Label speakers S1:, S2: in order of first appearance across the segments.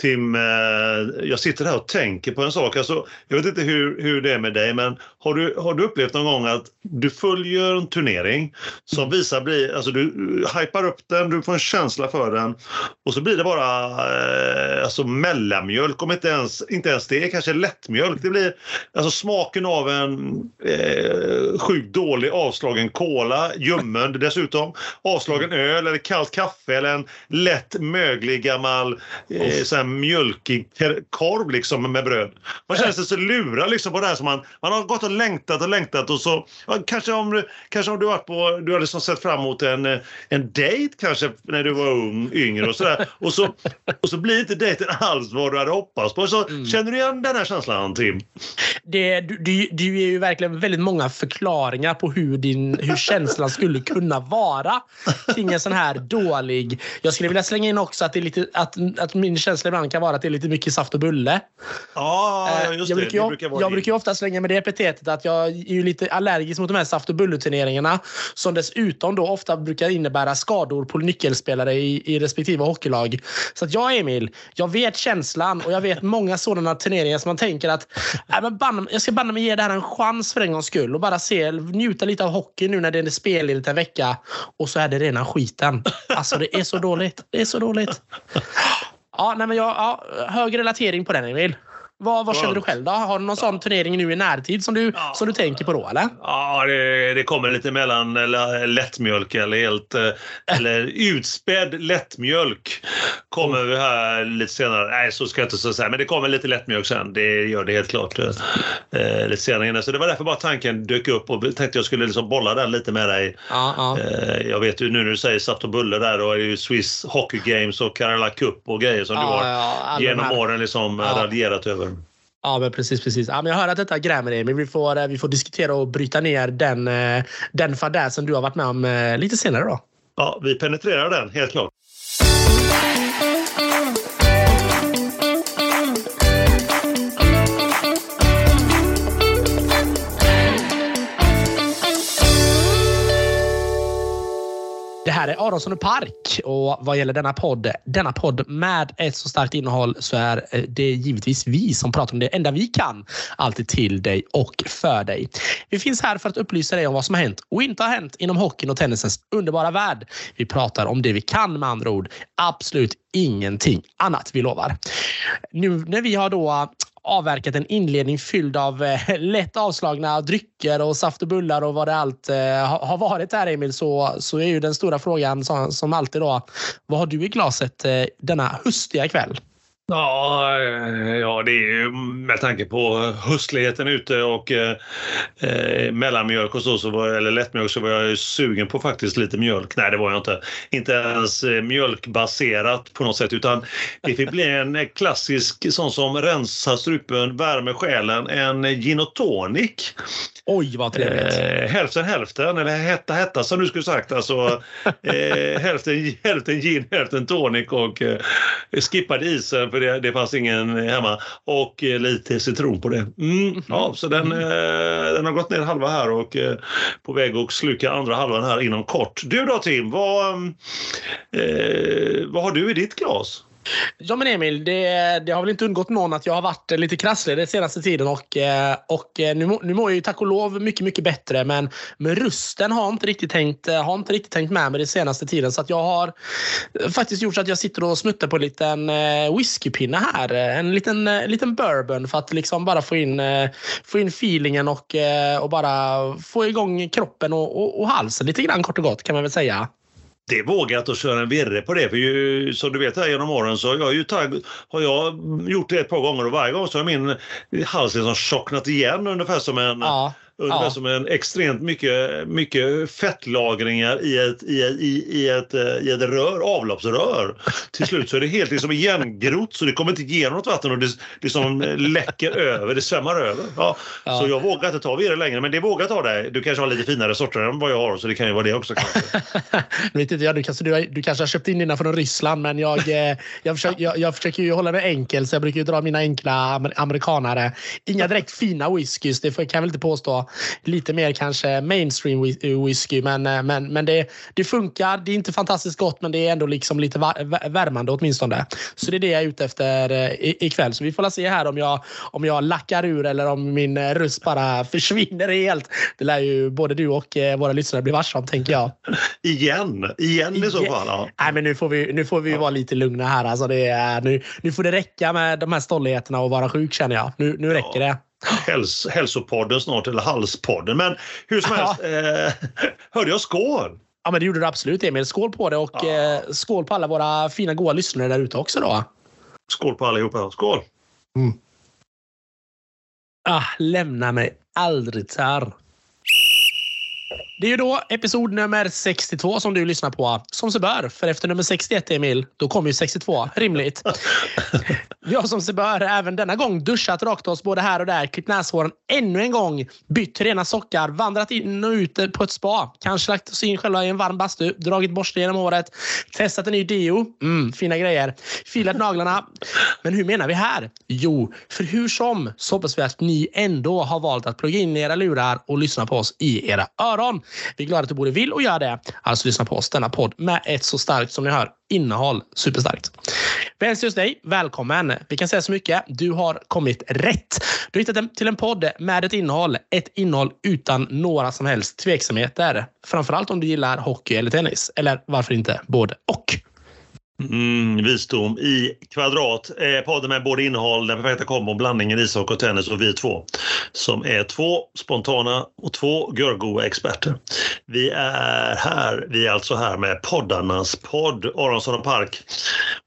S1: Tim, eh, jag sitter här och tänker på en sak. Alltså, jag vet inte hur, hur det är med dig, men har du, har du upplevt någon gång att du följer en turnering som visar bli, alltså du hypar upp den, du får en känsla för den och så blir det bara eh, alltså mellanmjölk, om inte ens, inte ens det, kanske lättmjölk. Det blir alltså smaken av en eh, sjukt dålig avslagen cola, ljummen dessutom, avslagen öl eller kallt kaffe eller en lätt möglig gammal eh, här mjölkig korv liksom med bröd. Man känner sig så lurad liksom på det här som man, man har gått och längtat och längtat och så ja, kanske om, du- kanske om du varit på, du hade liksom sett fram emot en, en dejt kanske när du var ung, yngre och sådär och så, och så blir inte dejten alls vad du hade hoppats på. Så Känner du igen den här känslan Tim?
S2: Det, du, du, du ger ju verkligen väldigt många förklaringar på hur, din, hur känslan skulle kunna vara kring en sån här dålig... Jag skulle vilja slänga in också att, det är lite, att, att min känsla ibland kan vara att det är lite mycket saft och bulle.
S1: Ja,
S2: Eh,
S1: just
S2: jag
S1: det.
S2: brukar,
S1: det brukar
S2: jag
S1: din.
S2: brukar ofta slänga med det epitetet att jag är ju lite allergisk mot de här saft och bulleturneringarna som dessutom då ofta brukar innebära skador på nyckelspelare i, i respektive hockeylag. Så att jag Emil, jag vet känslan och jag vet många sådana turneringar som man tänker att äh, men banne, jag ska banne mig ge det här en chans för en gångs skull och bara se, njuta lite av hockey nu när det är spelledigt en vecka och så är det rena skiten. Alltså det är så dåligt. Det är så dåligt. Ja, nej men jag, ja, hög relatering på den Emil. Vad, vad känner du själv då? Har du någon sån turnering nu i närtid som du, som du tänker på då eller?
S1: Ja, det, det kommer lite mellan lättmjölk eller helt eh, eller utspädd lättmjölk kommer vi här lite senare. Nej, så ska jag inte säga, men det kommer lite lättmjölk sen. Det gör det helt klart eh, eh, lite senare. Så det var därför bara tanken dök upp och tänkte jag skulle liksom bolla den lite med dig.
S2: Ja, ja.
S1: Eh, Jag vet ju nu när du säger saft och bulle där och är ju Swiss Hockey Games och Kerala Cup och grejer som du
S2: Ja,
S1: har
S2: ja,
S1: genom åren liksom
S2: Ja.
S1: radierat över.
S2: Ja, men precis. precis. Ja, men jag hör att detta grämer dig, men vi får, eh, vi får diskutera och bryta ner den, eh, den fadäsen du har varit med om eh, lite senare. då.
S1: Ja, vi penetrerar den helt klart.
S2: Här är Aronsson och Park och vad gäller denna podd, denna podd med ett så starkt innehåll så är eh, det givetvis vi som pratar om det enda vi kan. Alltid till dig och för dig. Vi finns här för att upplysa dig om vad som har hänt och inte har hänt inom hockeyn och tennisens underbara värld. Vi pratar om det vi kan med andra ord. Absolut ingenting annat, vi lovar. Nu när vi har då avverkat en inledning fylld av eh, lätt avslagna drycker och saft och bullar och vad det allt eh, har varit här Emil så, så är ju den stora frågan som, som alltid då. Vad har du i glaset eh, denna höstiga kväll?
S1: Ja, eh, ja, det är ju med tanke på höstligheten ute och eh, eh, mellanmjölk och så, så var, eller lättmjölk så var jag ju sugen på faktiskt lite mjölk. Nej, det var jag inte. Inte ens eh, mjölkbaserat på något sätt utan det fick bli en klassisk sån som rensar strupen, värmer själen, en gin och tonic.
S2: Oj, vad trevligt.
S1: Eh, hälften hälften, eller hetta hetta som du skulle sagt. Alltså, eh, hälften, hälften gin, hälften tonic och eh, skippade isen för det, det fanns ingen hemma. Och eh, lite citron på det. Mm, ja, så den, eh, den har gått ner halva här och eh, på väg att sluka andra halvan här inom kort. Du då Tim, vad, eh, vad har du i ditt glas?
S2: Ja men Emil, det, det har väl inte undgått någon att jag har varit lite krasslig den senaste tiden och, eh, och eh, nu, nu mår jag ju tack och lov mycket, mycket bättre men, men rösten har inte riktigt tänkt, eh, har inte riktigt tänkt med mig den senaste tiden så att jag har faktiskt gjort så att jag sitter och smuttar på en liten whiskypinne här. En liten, liten bourbon för att liksom bara få in, få in feelingen och, och bara få igång kroppen och, och, och halsen lite grann kort och gott kan man väl säga.
S1: Det är vågat att köra en virre på det. För ju, som du vet här genom åren så har jag, ju tagg, har jag gjort det ett par gånger och varje gång så har min hals liksom tjocknat igen ungefär som en,
S2: Ja,
S1: ungefär
S2: ja.
S1: som en extremt mycket, mycket fettlagringar i ett, i, ett, i, i, ett, eh, i ett rör, avloppsrör. Till slut så är det helt liksom igengrott så det kommer inte igenom något vatten och det liksom läcker över, det svämmar över. Ja.
S2: Ja.
S1: Så jag vågar inte ta virre längre men det vågar ta dig. Du kanske har lite finare sorter än vad jag har så det kan ju vara det också.
S2: Nu vet inte jag, du, kanske, du, har- du kanske har köpt in dina från Ryssland men jag, eh, jag, försöker, jag, jag försöker ju hålla mig enkel så jag brukar ju dra mina enkla amer- amerikanare. Inga direkt fina whiskys, det kan jag väl inte påstå. Lite mer kanske mainstream whisky. Men, men, men det, det funkar. Det är inte fantastiskt gott, men det är ändå liksom lite värmande åtminstone. Så det är det jag är ute efter ikväll. Så vi får se här om jag, om jag lackar ur eller om min röst bara försvinner helt. Det lär ju både du och våra lyssnare bli varse om, tänker jag.
S1: Igen? Igen i så fall? Ja.
S2: Nej, men nu får vi, nu får vi ja. vara lite lugna här. Alltså det är, nu, nu får det räcka med de här stolligheterna och vara sjuk känner jag. Nu, nu räcker det.
S1: Häls, hälsopodden snart, eller halspodden. Men hur som helst, eh, hörde jag skål?
S2: Ja, men det gjorde du absolut Emil. Skål på det och ja. eh, skål på alla våra fina goa lyssnare där ute också då.
S1: Skål på allihopa. Skål!
S2: Mm. Ah, lämna mig aldrig tar. Det är ju då episod nummer 62 som du lyssnar på. Som sig bör, för efter nummer 61, Emil, då kommer ju 62. Rimligt. Vi har som sig bör även denna gång duschat rakt oss både här och där, klippt näshåren ännu en gång, bytt rena sockar, vandrat in och ut på ett spa, kanske lagt oss in själva i en varm bastu, dragit borste genom håret, testat en ny deo. Mm, fina grejer. Filat naglarna. Men hur menar vi här? Jo, för hur som så hoppas vi att ni ändå har valt att plugga in era lurar och lyssna på oss i era öron. Vi är glada att du både vill och gör det. Alltså lyssna på oss, denna podd med ett så starkt som ni hör innehåll. Superstarkt. Välkommen hos dig. Välkommen. Vi kan säga så mycket. Du har kommit rätt. Du har hittat till en podd med ett innehåll. Ett innehåll utan några som helst tveksamheter. Framförallt om du gillar hockey eller tennis. Eller varför inte både och.
S1: Mm, visdom i kvadrat. Eh, podden med både innehåll, den perfekta kombon, blandningen ishockey och tennis och vi två. Som är två spontana och två görgoa experter. Vi är här, vi är alltså här med poddarnas podd, Aronsson och Park.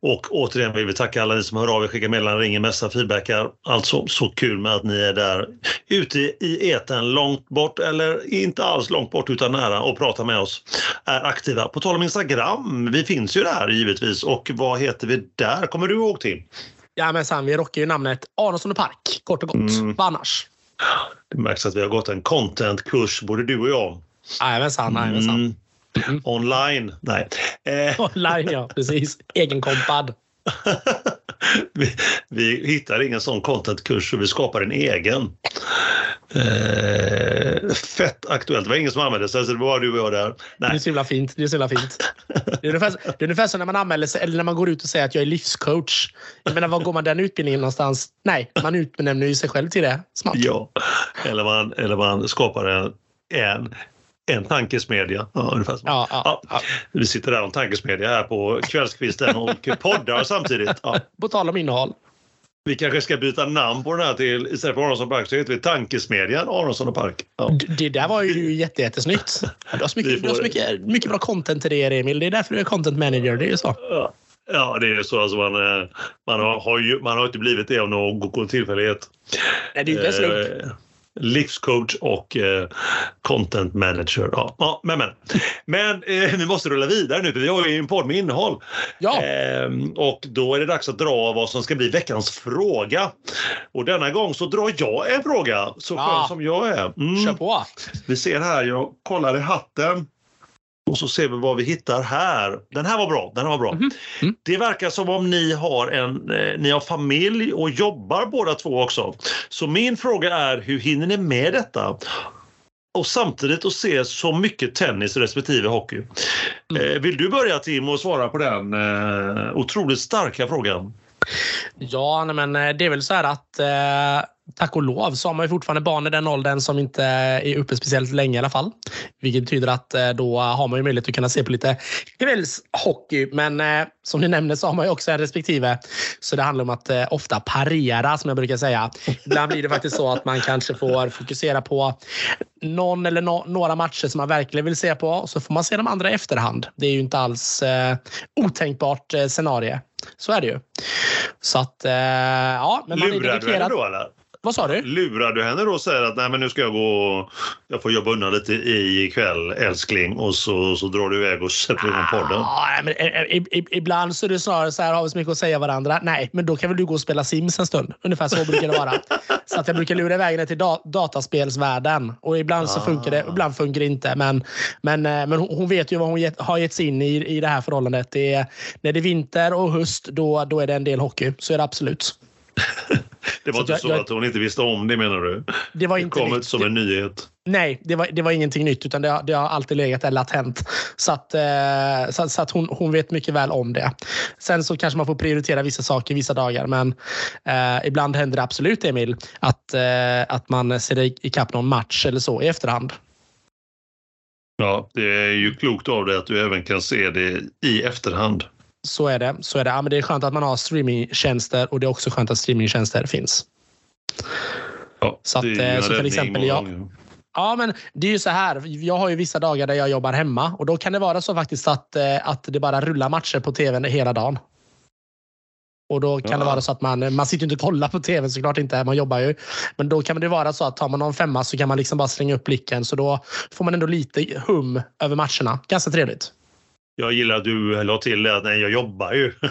S1: Och återigen vill vi tacka alla ni som hör av er, skickar meddelanden, ringer, messar, feedbackar. Alltså så kul med att ni är där ute i eten långt bort eller inte alls långt bort utan nära och pratar med oss. Är aktiva. På tal om Instagram, vi finns ju där givetvis och vad heter vi där? Kommer du ihåg till?
S2: Jajamensan, vi rockar ju namnet Aronsson och Park, kort och gott. Mm. Vad annars?
S1: Det märks att vi har gått en contentkurs, både du och jag.
S2: Jajamensan, jajamensan. Mm.
S1: Mm. Online? Nej.
S2: Eh. Online, ja. Precis. Egenkompad.
S1: vi, vi hittar ingen sån contentkurs så vi skapar en egen. Eh, fett aktuellt. Det var ingen som använde sig, så det var bara du och jag där.
S2: Nej. Det är så himla fint. Det är så himla fint. Det är ungefär, det är ungefär som när man anmäler sig, eller när man går ut och säger att jag är livscoach. Jag menar, var går man den utbildningen någonstans? Nej, man utnämner ju sig själv till det. Smart.
S1: Ja, eller man, eller man skapar en, en en tankesmedja. Ja, ungefär så. Ja, ja, ja. Vi sitter där om tankesmedja här på kvällskvisten och poddar samtidigt. Ja.
S2: På tal om innehåll.
S1: Vi kanske ska byta namn på den här till, istället för Aronsson Park så heter vi Tankesmedjan Aronsson och Park.
S2: Ja. Det där var ju jätte, jättesnyggt. Du har så, mycket, du har så mycket, mycket bra content till det Emil. Det är därför du är content manager. Det är ju så.
S1: Ja. Ja, det är så. Alltså man, eh, man, har, ju, man har inte blivit det av någon tillfällighet.
S2: Nej, det är inte en slump.
S1: Livscoach och eh, content manager. Ja, ja, men men. men eh, vi måste rulla vidare nu för vi har ju en podd med innehåll.
S2: Ja.
S1: Eh, och då är det dags att dra vad som ska bli veckans fråga. Och denna gång så drar jag en fråga, så skön ja. som jag är.
S2: Mm. Kör på!
S1: Vi ser här, jag kollar i hatten. Och så ser vi vad vi hittar här. Den här var bra. Den här var bra. Mm. Mm. Det verkar som om ni har, en, eh, ni har familj och jobbar båda två också. Så min fråga är, hur hinner ni med detta? Och samtidigt att se så mycket tennis respektive hockey. Mm. Eh, vill du börja Tim och svara på den eh, otroligt starka frågan?
S2: Ja, men eh, det är väl så här att eh, tack och lov så har man ju fortfarande barn i den åldern som inte är uppe speciellt länge i alla fall. Vilket betyder att eh, då har man ju möjlighet att kunna se på lite kvällshockey. Men eh, som ni nämner så har man ju också en respektive. Så det handlar om att eh, ofta parera som jag brukar säga. Ibland blir det faktiskt så att man kanske får fokusera på någon eller no några matcher som man verkligen vill se på. Så får man se de andra i efterhand. Det är ju inte alls eh, otänkbart eh, scenario. Så är det ju. Så att, eh, ja.
S1: Men man Lurar är dedikerad. du henne då eller?
S2: Vad sa du?
S1: Lurar du henne då och säger att Nej, men nu ska jag gå jag får jobba undan lite ikväll älskling och så, så drar du iväg och sätter igång podden?
S2: Ah, men, ibland så är det snarare så här, har vi så mycket att säga varandra? Nej, men då kan väl du gå och spela Sims en stund. Ungefär så brukar det vara. så att jag brukar lura iväg henne till da dataspelsvärlden. Och ibland så funkar det, ibland funkar det inte. Men, men, eh, men hon vet ju vad hon get, har gett sig in i, i det här förhållandet. Det är, när det är vinter och höst, då, då är det en del hockey. Så är det absolut.
S1: Det var
S2: Så
S1: inte så
S2: jag-
S1: att hon inte visste om det menar du?
S2: Det var
S1: Det
S2: inte
S1: kom
S2: nytt.
S1: inte som en nyhet.
S2: Nej, det var, det var ingenting nytt utan det har, det har alltid legat där latent. Så att, eh, så, så att hon, hon vet mycket väl om det. Sen så kanske man får prioritera vissa saker vissa dagar men eh, ibland händer det absolut Emil att, eh, att man ser i- ikapp någon match eller så i efterhand.
S1: Ja, det är ju klokt av dig att du även kan se det i efterhand.
S2: Så är det. Så är det. Ja, men det är skönt att man har streamingtjänster och det är också skönt att streamingtjänster finns.
S1: Ja,
S2: Så att,
S1: det är
S2: eh, så till exempel jag-. Ja, men det är ju så här. Jag har ju vissa dagar där jag jobbar hemma och då kan det vara så faktiskt att, eh, att det bara rullar matcher på tvn hela dagen. Och då kan det
S1: Ja.
S2: vara så att man, man sitter inte och kollar på tv såklart inte, man jobbar ju. Men då kan det vara så att tar man någon femma så kan man liksom bara slänga upp blicken så då får man ändå lite hum över matcherna. Ganska trevligt.
S1: Jag gillar att du la till det att nej, jag jobbar ju.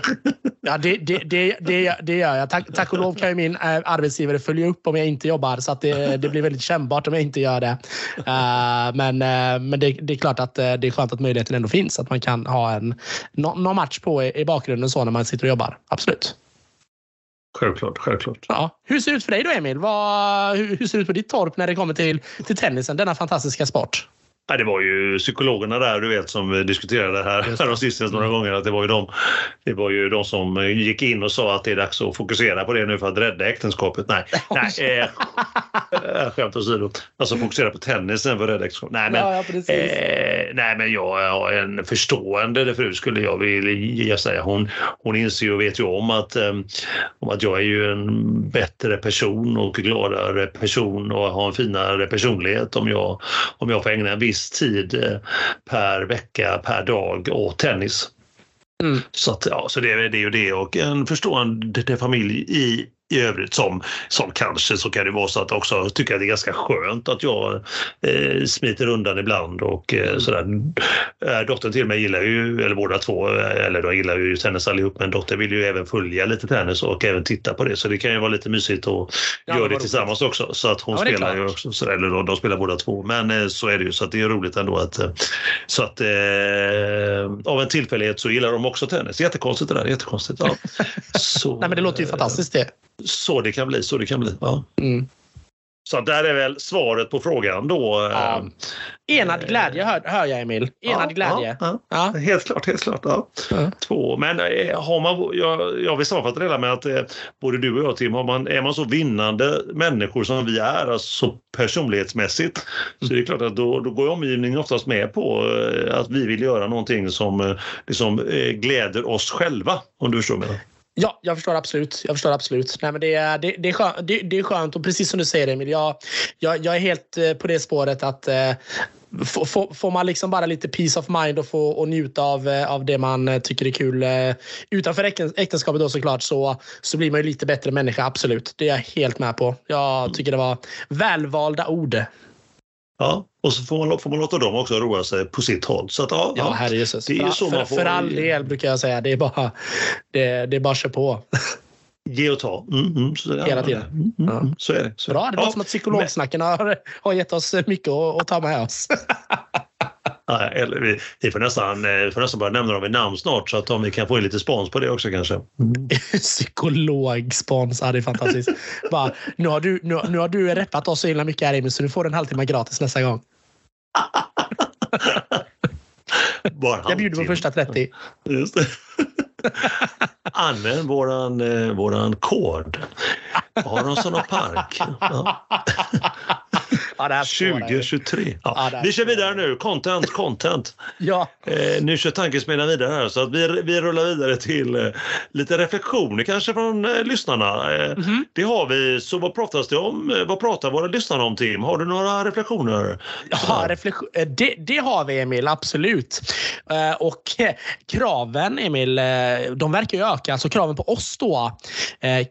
S2: Ja, det, det, det, det, det gör jag. Tack, tack och lov kan ju min eh, arbetsgivare följa upp om jag inte jobbar så att det, det blir väldigt kännbart om jag inte gör det. Eh, men eh, men det, det är klart att det är skönt att möjligheten ändå finns. Att man kan ha en, nå, någon match på i, i bakgrunden så när man sitter och jobbar. Absolut.
S1: Självklart, självklart.
S2: Ja. Hur ser det ut för dig då Emil? Vad, hur, hur ser det ut på ditt torp när det kommer till, till tennisen, denna fantastiska sport?
S1: Nej, det var ju psykologerna där du vet som diskuterade
S2: det.
S1: här sistens några gånger. Att det, var ju de, det var ju de som gick in och sa att det är dags att fokusera på det nu för att rädda äktenskapet. Nej, nej eh, skämt åsido. Alltså fokusera på tennisen för att rädda äktenskapet. Nej, men,
S2: ja, precis.
S1: Eh, nej, men jag har en förstående fru skulle jag vilja säga. Hon, hon inser ju och vet ju om att, eh, om att jag är ju en bättre person och gladare person och har en finare personlighet om jag, om jag får ägna en viss tid eh, per vecka, per dag åt tennis.
S2: Mm.
S1: Så, att, ja, så det, är- det är ju det och en förstående familj i, i övrigt som, som kanske så kan det vara så att också tycker att det är ganska skönt att jag eh, smiter undan ibland och eh, sådär. Eh, dottern till mig gillar ju, eller båda två, eh, eller de gillar ju tennis allihop men dottern vill ju även följa lite tennis och även titta på det så det kan ju vara lite mysigt att
S2: Ja,
S1: göra det tillsammans också. Så att hon
S2: Ja, det
S1: spelar ju också, så, eller de, de spelar båda två. Men eh, så är det ju så att det är roligt ändå att eh, så att eh, av en tillfällighet så gillar de också tennis. Jättekonstigt det där, jättekonstigt. Ja. Så,
S2: Nej, men det låter ju fantastiskt det.
S1: Så det kan bli, så det kan bli. Ja.
S2: Mm.
S1: Så där är väl svaret på frågan då. eh,
S2: Ja. Enad glädje hör, hör jag Emil. Enad
S1: ja,
S2: glädje.
S1: Ja,
S2: Ja.
S1: Helt klart, helt klart. Två. Men eh, har man, jag, jag vill sammanfatta det hela med att eh, både du och jag Tim, har man, är man så vinnande människor som vi är, alltså personlighetsmässigt, så är det klart att då, då går omgivningen oftast med på eh, att vi vill göra någonting som eh, liksom, eh, gläder oss själva, om du förstår mig.
S2: Ja, jag förstår absolut. Jag förstår absolut. Nej, men det, är, det, det, är skönt, det, det är skönt och precis som du säger Emil, jag, jag, jag är helt eh, på det spåret att eh, få- få- Får man liksom bara lite peace of mind och få och njuta av, eh, av det man eh, tycker är kul eh, utanför äktenskapet då såklart så, så blir man ju lite bättre människa, absolut. Det är jag helt med på. Jag tycker det var välvalda ord.
S1: Ja, och så får man, får man låta dem också roa sig på sitt håll. Så att, ja,
S2: Ja,
S1: ja.
S2: herrejösses.
S1: Det är så
S2: för,
S1: man får-
S2: för all del brukar jag säga. Det är bara, det, det är bara att köra på.
S1: Ge och ta. Mm, mm, så, ja,
S2: Hela tiden.
S1: Mm, mm,
S2: Ja.
S1: så är det. Så är
S2: Bra, det låter
S1: Ja,
S2: som att psykologsnacken har, har gett oss mycket att, att ta med oss.
S1: Eller vi, vi får nästan, eh, får nästan börja nämna dem i namn snart så att om vi kan få in lite spons på det också kanske.
S2: Psykologspons, ja, det är fantastiskt. Bara, nu, har du, nu, nu har du reppat oss så himla mycket här Emil så du får en halvtimme gratis nästa gång.
S1: Bara
S2: Jag bjuder på första 30.
S1: Just det. Använd våran, eh, våran kod. Aronsson och Park. Ja.
S2: Ja, det här spårar ju.
S1: 2023.
S2: Ja,
S1: Ja. Vi kör vidare nu. Content, content.
S2: Ja,
S1: Eh, nu kör tankesmedjan vidare här så att vi, vi rullar vidare till eh, lite reflektioner kanske från eh, lyssnarna. Eh,
S2: Mhm.
S1: Det har vi. Så vad pratas det om? Eh, Vad pratar våra lyssnare om Tim? Har du några reflektioner?
S2: Ja, reflektion, eh, det, det har vi Emil, absolut. Och kraven Emil, de verkar ju öka. Alltså kraven på oss då.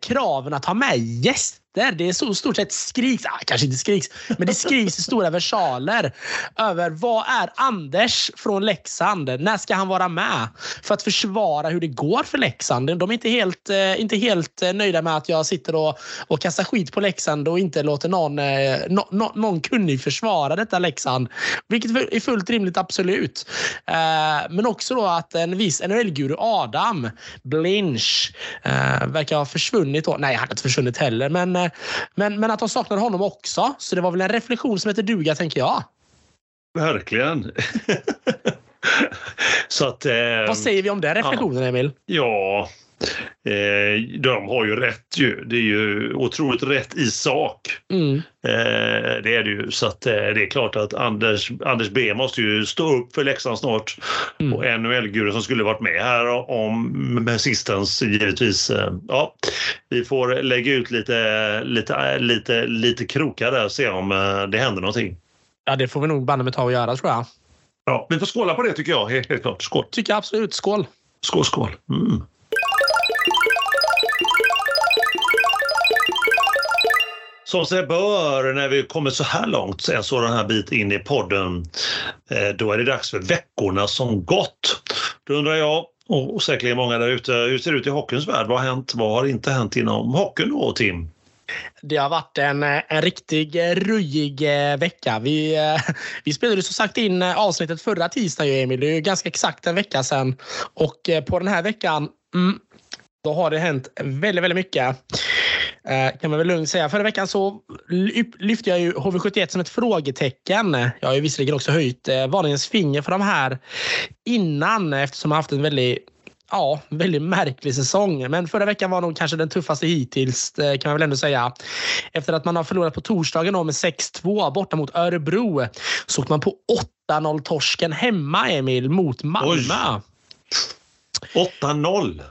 S2: Kraven att ha med gäster Twitter. Det är så stort sett skriks, ah, kanske inte skriks, men det skriks i stora versaler över vad är Anders från Leksand? När ska han vara med? För att försvara hur det går för Leksand. De är inte helt, eh, inte helt eh, nöjda med att jag sitter och, och kastar skit på Leksand och inte låter någon, eh, no, no, någon kunnig försvara detta Leksand. Vilket är fullt rimligt, absolut. Eh, men också då att en viss NHL-guru Adam Blinch eh, verkar ha försvunnit. Då. Nej, han har inte försvunnit heller. Men, men, men att de saknade honom också. Så det var väl en reflektion som heter duga, tänker jag.
S1: Verkligen.
S2: Så att, eh, Vad säger vi om den reflektionen,
S1: ja,
S2: Emil?
S1: Ja, eh, de har ju rätt ju. Det är ju otroligt rätt i sak. Mm. Eh, det är det ju. Så att, eh, det är klart att Anders, Anders B måste ju stå upp för Leksand snart. Mm. Och NHL-guru som skulle varit med här om med sistens givetvis. Eh, ja, vi får lägga ut lite, lite, lite, lite krokar där och se om eh, det händer någonting.
S2: Ja, det får vi nog banne mig ta och göra tror jag.
S1: Ja, vi får skåla på det tycker jag. Helt, helt klart. Skål!
S2: Tycker jag absolut. Skål!
S1: Skål, skål! Mm. Som sig bör när vi kommit så här långt, en sådan här bit in i podden, eh, då är det dags för veckorna som gått. Då undrar jag, och säkerligen många där ute, hur ser det ut i hockeyns värld? Vad har hänt? Vad har inte hänt inom hockeyn då, Tim?
S2: Det har varit en, eh, en riktig eh, rujig vecka. Vi, vi spelade som sagt in avsnittet förra tisdagen, Emil. Det är ju ganska exakt en vecka sedan. Och på den här veckan, mm, då har det hänt väldigt, väldigt mycket. Kan man väl lugnt säga. Förra veckan så lyfte jag ju HV71 som ett frågetecken. Jag har ju visserligen också höjt varningens finger för de här innan eftersom jag haft en väldigt ja, väldigt märklig säsong. Men förra veckan var nog kanske den tuffaste hittills kan man väl ändå säga. Efter att man har förlorat på torsdagen med 6-2 borta mot Örebro så åkte man på 8-0 torsken hemma, Emil, mot Malmö.
S1: 8-0?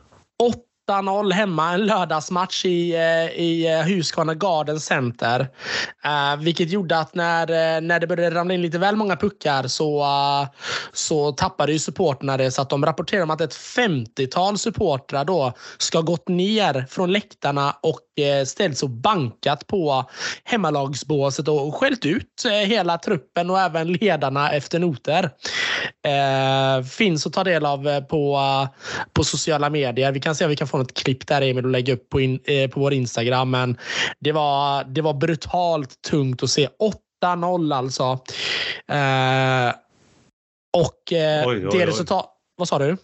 S2: 8-0 hemma en lördagsmatch i, eh, i eh, Husqvarna Garden Center. Uh, vilket gjorde att när, när det började ramla in lite väl många puckar så, uh, så tappade ju supporterna det. Så att de rapporterade om att ett 50-tal supportrar då ska ha gått ner från läktarna och uh, ställts och bankat på hemmalagsbåset och skällt ut hela truppen och även ledarna efter noter. finns att ta del av på, på sociala medier. Vi kan se om vi kan få något klipp där Emil och lägga upp på, in, eh, på vår Instagram. Men det var, det var brutalt tungt att se. 8-0 alltså. Eh, och eh, oj, oj, det resultat... Vad sa du?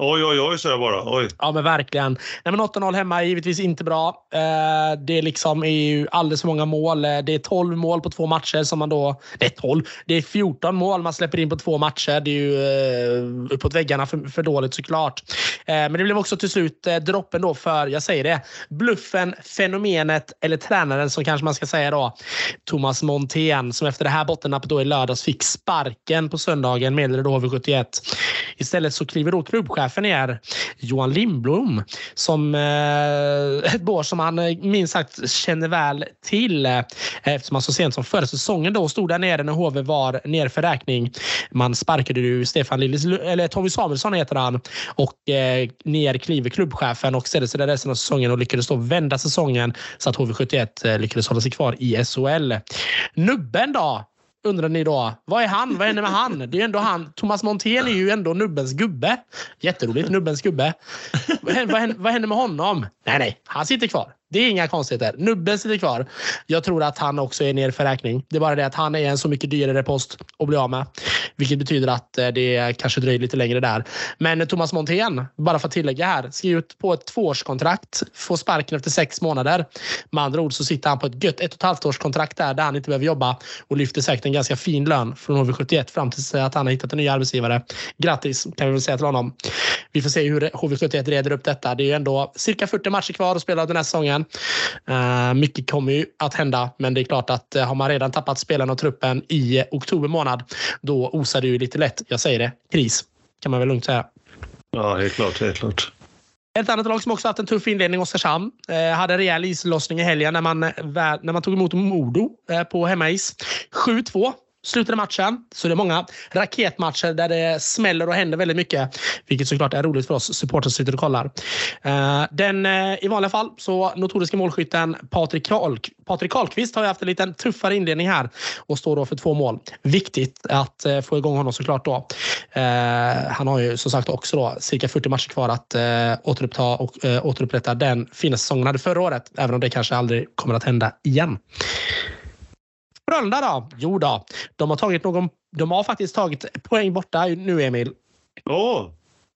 S1: Oj, oj, oj, så jag bara. Oj.
S2: Ja, men verkligen. Nej, men 8-0 hemma är givetvis inte bra. Eh, det liksom är ju alldeles för många mål. Eh, det är 12 mål på två matcher som man då... Det är 12. Det är 14 mål man släpper in på två matcher. Det är ju eh, uppåt väggarna för, för dåligt såklart. Eh, men det blev också till slut eh, droppen då för, jag säger det, bluffen, fenomenet eller tränaren som kanske man ska säga då. Thomas Montén som efter det här bottennappet då i lördags fick sparken på söndagen meddelade då HV71. Istället så kliver då klubbchefen chefen är Johan Lindblom. Som eh, ett bår som han eh, minst sagt känner väl till eh, eftersom han så sent som förra säsongen då stod där nere när HV var ner för räkning. Man sparkade ju Stefan Lillis, eller Tommy Samuelsson heter han och eh, ner kliver klubbchefen och ställde sig där resten av säsongen och lyckades då vända säsongen så att HV71 eh, lyckades hålla sig kvar i SHL. Nubben då? Undrar ni då. Vad är han? Vad händer med han? Det är ju ändå han. Thomas Montén är ju ändå nubbens gubbe. Jätteroligt. Nubbens gubbe. Vad händer, vad händer med honom? Nej, nej. Han sitter kvar. Det är inga konstigheter. Nubben sitter kvar. Jag tror att han också är ner för räkning. Det är bara det att han är en så mycket dyrare post att bli av med. Vilket betyder att eh, det kanske dröjer lite längre där. Men Thomas Montén, bara för att tillägga här, skriver ut på ett tvåårskontrakt. Får sparken efter sex månader. Med andra ord så sitter han på ett gött ett och ett halvt års kontrakt där, där han inte behöver jobba och lyfter säkert en ganska fin lön från HV71 fram tills att han har hittat en ny arbetsgivare. Grattis kan vi väl säga till honom. Vi får se hur HV71 reder upp detta. Det är ju ändå cirka 40 matcher kvar att spela den här säsongen. Uh, mycket kommer ju att hända, men det är klart att uh, har man redan tappat spelarna och truppen i oktober månad, då osar det ju lite lätt. Jag säger det, kris kan man väl lugnt säga.
S1: Ja, helt klart. Helt klart.
S2: Ett annat lag som också haft en tuff inledning, Oskarshamn, eh, hade en rejäl islossning i helgen när man, när man tog emot Modo eh, på hemmais. 7-2 slutet av matchen. Så det är många raketmatcher där det smäller och händer väldigt mycket. Vilket såklart är roligt för oss supportrar som sitter och kollar. Eh, den eh, i vanliga fall så notoriska målskytten Patrik, Karl, Patrik Karlqvist har ju haft en liten tuffare inledning här och står då för två mål. Viktigt att eh, få igång honom såklart då. Han har ju som sagt också då cirka 40 matcher kvar att återuppta och återupprätta den fina säsongen han hade förra året. Även om det kanske aldrig kommer att hända igen. Frölunda då? Jo då, de har tagit någon. De har faktiskt tagit poäng borta nu, Emil.
S1: Oh.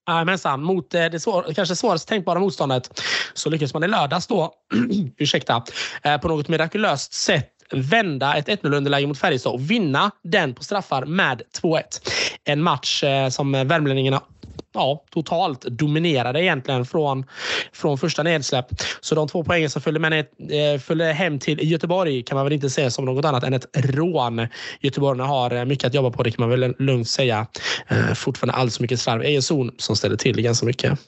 S2: Jajamensan, mot eh, det svår, kanske svårast tänkbara motståndet så lyckas man i lördags då, ursäkta, eh, på något mirakulöst sätt vända ett 1-0 underläge mot Färjestad och vinna den på straffar med 2-1. En match eh, som värmlänningarna ja, totalt dominerade egentligen från, från första nedsläpp. Så de två poängen som följde, med eh, följde hem till Göteborg kan man väl inte se som något annat än ett rån. Göteborgarna har eh, mycket att jobba på, det kan man väl lugnt säga. Eh, fortfarande alldeles för mycket slarv. i zon som ställer till det ganska mycket.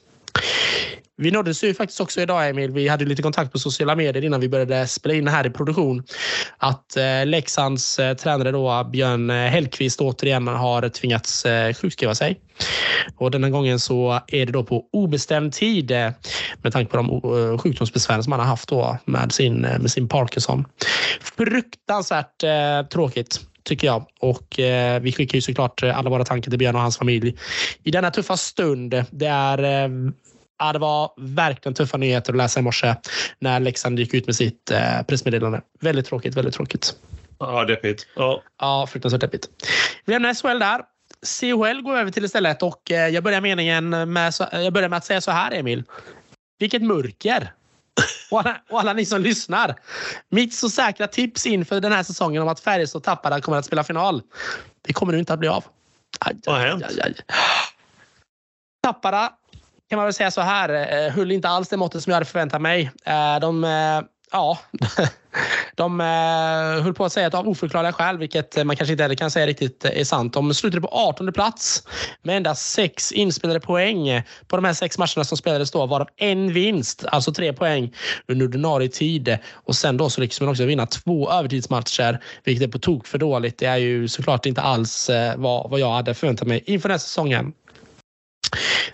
S2: Vi nåddes ju faktiskt också idag Emil. Vi hade lite kontakt på sociala medier innan vi började spela in här i produktion. Att eh, Leksands eh, tränare då, Björn eh, Hellkvist återigen har tvingats eh, sjukskriva sig. Och denna gången så är det då på obestämd tid eh, med tanke på de eh, sjukdomsbesvär som han har haft då med sin, eh, med sin Parkinson. Fruktansvärt eh, tråkigt tycker jag. Och eh, vi skickar ju såklart alla våra tankar till Björn och hans familj i denna tuffa stund. Det är Ja, det var verkligen tuffa nyheter att läsa i morse när Leksand gick ut med sitt eh, pressmeddelande. Väldigt tråkigt, väldigt tråkigt.
S1: Ja, deppigt.
S2: Ja, ja fruktansvärt deppigt. Vi lämnar SHL där. CHL går över till istället och eh, jag börjar meningen med, jag börjar med att säga så här, Emil. Vilket mörker! Och alla, och alla ni som lyssnar. Mitt så säkra tips inför den här säsongen om att Färjestad och Tappara kommer att spela final. Det kommer nu inte att bli av.
S1: Vad har hänt?
S2: Tappara kan man väl säga så här, eh, höll inte alls det måttet som jag hade förväntat mig. Eh, de, eh, ja, de eh, höll på att säga att av oförklarliga skäl, vilket man kanske inte heller kan säga riktigt eh, är sant. De slutade på 18 plats med endast sex inspelade poäng på de här sex matcherna som spelades då, varav en vinst, alltså tre poäng under ordinarie tid. Och sen då så lyckades man också vinna två övertidsmatcher, vilket är på tok för dåligt. Det är ju såklart inte alls eh, vad, vad jag hade förväntat mig inför den här säsongen.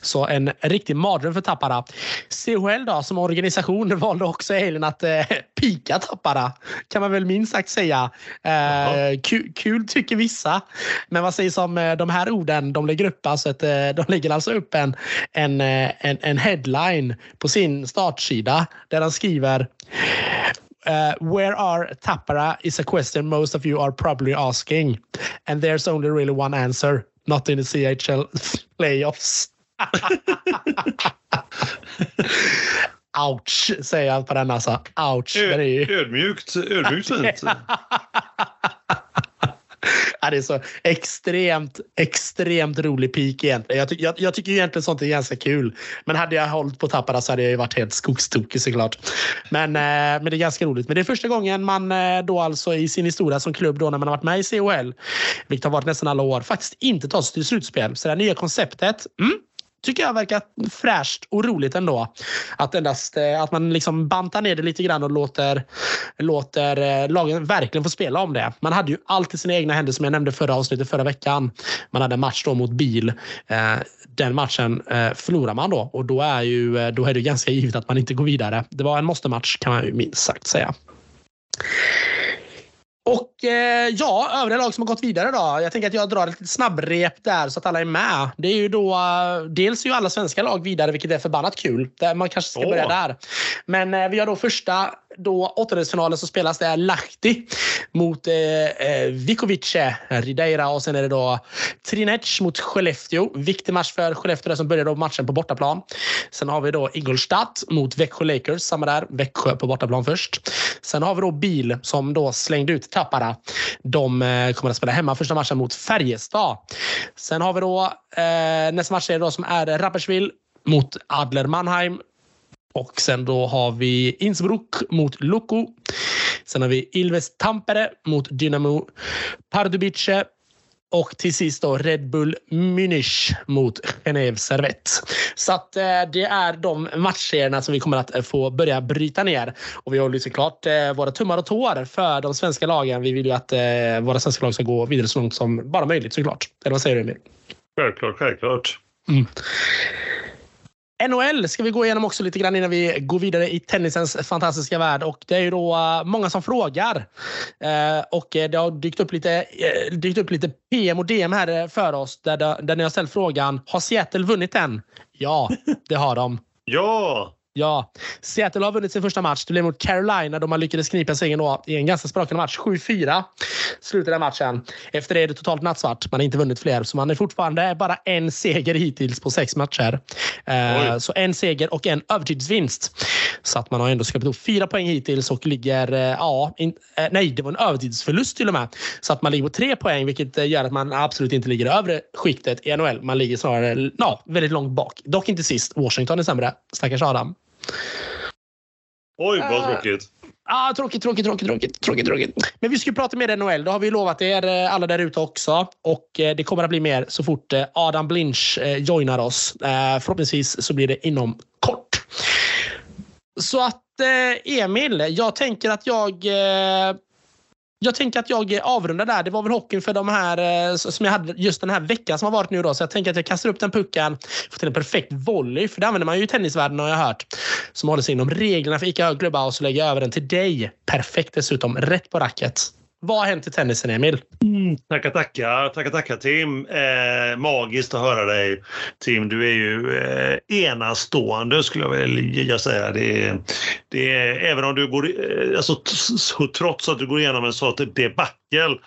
S2: Så en riktig mardröm för Tappara. CHL då, som organisation valde också helgen att eh, pika Tappara. Kan man väl minst sagt säga. Eh, kul, kul, tycker vissa. Men vad sägs om eh, de här orden? De lägger upp alltså, ett, eh, de lägger alltså upp en, en, eh, en, en headline på sin startsida där de skriver Uh, where are Tappara is a question most of you are probably asking. And there's only really one answer. Not in the CHL playoffs. Ouch, säger jag på den alltså. Ouch.
S1: Ö, ödmjukt, ödmjukt fint.
S2: här det är så extremt, extremt rolig peak egentligen. Jag, ty jag, jag tycker egentligen sånt är ganska kul. Men hade jag hållit på Tappara så hade jag ju varit helt skogstokig såklart. Men, eh, men det är ganska roligt. Men det är första gången man eh, då alltså i sin historia som klubb då när man har varit med i CHL, vilket har varit nästan alla år, faktiskt inte tar sig till slutspel. Så det här nya konceptet, mm, tycker jag verkar fräscht och roligt ändå. Att, endast, eh, att man liksom bantar ner det lite grann och låter, låter eh, lagen verkligen få spela om det. Man hade ju allt i sina egna händer som jag nämnde förra avsnittet förra veckan. Man hade en match då mot Bil. Eh, den matchen förlorar man då och då är, ju, då är det ganska givet att man inte går vidare. Det var en måste-match kan man ju minst sagt säga. Och eh, ja, övriga lag som har gått vidare då. Jag tänker att jag drar ett snabbrep där så att alla är med. Det är ju då, uh, dels är ju alla svenska lag vidare, vilket är förbannat kul. Man kanske ska oh. börja där. Men eh, vi har då första då åttondelsfinalen så spelas det Lahti mot eh, eh, Vikovice, Rideira och sen är det då Trinec mot Skellefteå. Viktig match för Skellefteå som börjar då matchen på bortaplan. Sen har vi då Ingolstadt mot Växjö Lakers, samma där. Växjö på bortaplan först. Sen har vi då Bil som då slängde ut Tappara. De eh, kommer att spela hemma första matchen mot Färjestad. Sen har vi då eh, nästa match är då som är Rapperswil mot Adler Mannheim. Och sen då har vi Innsbruck mot Lukko. Sen har vi Ilves Tampere mot Dynamo Pardubice och till sist då Red Bull Munich mot Genève Servette. Så att eh, det är de matchserierna som vi kommer att få börja bryta ner. Och vi håller såklart eh, våra tummar och tår för de svenska lagen. Vi vill ju att eh, våra svenska lag ska gå vidare så långt som bara möjligt såklart. Eller vad säger du Emil?
S1: Självklart, självklart.
S2: Mm. NHL ska vi gå igenom också lite grann innan vi går vidare i tennisens fantastiska värld. Och det är ju då eh, många som frågar. Eh, och eh, det har dykt upp lite, dykt upp lite PM och DM här för oss där, där ni har ställt frågan. Har Seattle vunnit än? Ja, det har de.
S1: ja!
S2: Ja, Seattle har vunnit sin första match. Det blev mot Carolina då man lyckades knipa segern i en ganska sprakande match. 7-4 slutade matchen. Efter det är det totalt nattsvart. Man har inte vunnit fler, så man är fortfarande bara en seger hittills på sex matcher. Uh, så en seger och en övertidsvinst. Så att man har ändå skrapat ihop fyra poäng hittills och ligger... Uh, ja, in, uh, nej, det var en övertidsförlust till och med. Så att man ligger på tre poäng, vilket gör att man absolut inte ligger i övre skiktet i NHL. Man ligger snarare ja, väldigt långt bak. Dock inte sist. Washington är sämre. Stackars Adam.
S1: Oj, vad tråkigt.
S2: Ah, tråkigt, tråkigt, tråkigt, tråkigt, tråkigt, tråkigt. Men vi ska prata mer NHL. Det har vi lovat er alla där ute också. Och det kommer att bli mer så fort Adam Blinch joinar oss. Förhoppningsvis så blir det inom kort. Så att Emil, jag tänker att jag jag tänker att jag avrundar där. Det var väl hockeyn för de här eh, som jag hade just den här veckan som har varit nu. Då. Så jag tänker att jag kastar upp den pucken. Får till en perfekt volley. För det använder man ju i tennisvärlden har jag hört. Som håller sig inom reglerna för ICA Högklubba och så lägger jag över den till dig. Perfekt dessutom. Rätt på racket. Vad har hänt i tennisen, Emil?
S1: Mm, tackar, tackar. Tackar, tackar Tim. Eh, magiskt att höra dig. Tim, du är ju eh, enastående skulle jag vilja säga. Det är, det är, även om du går, eh, alltså, trots att du går igenom en sån debatt debacle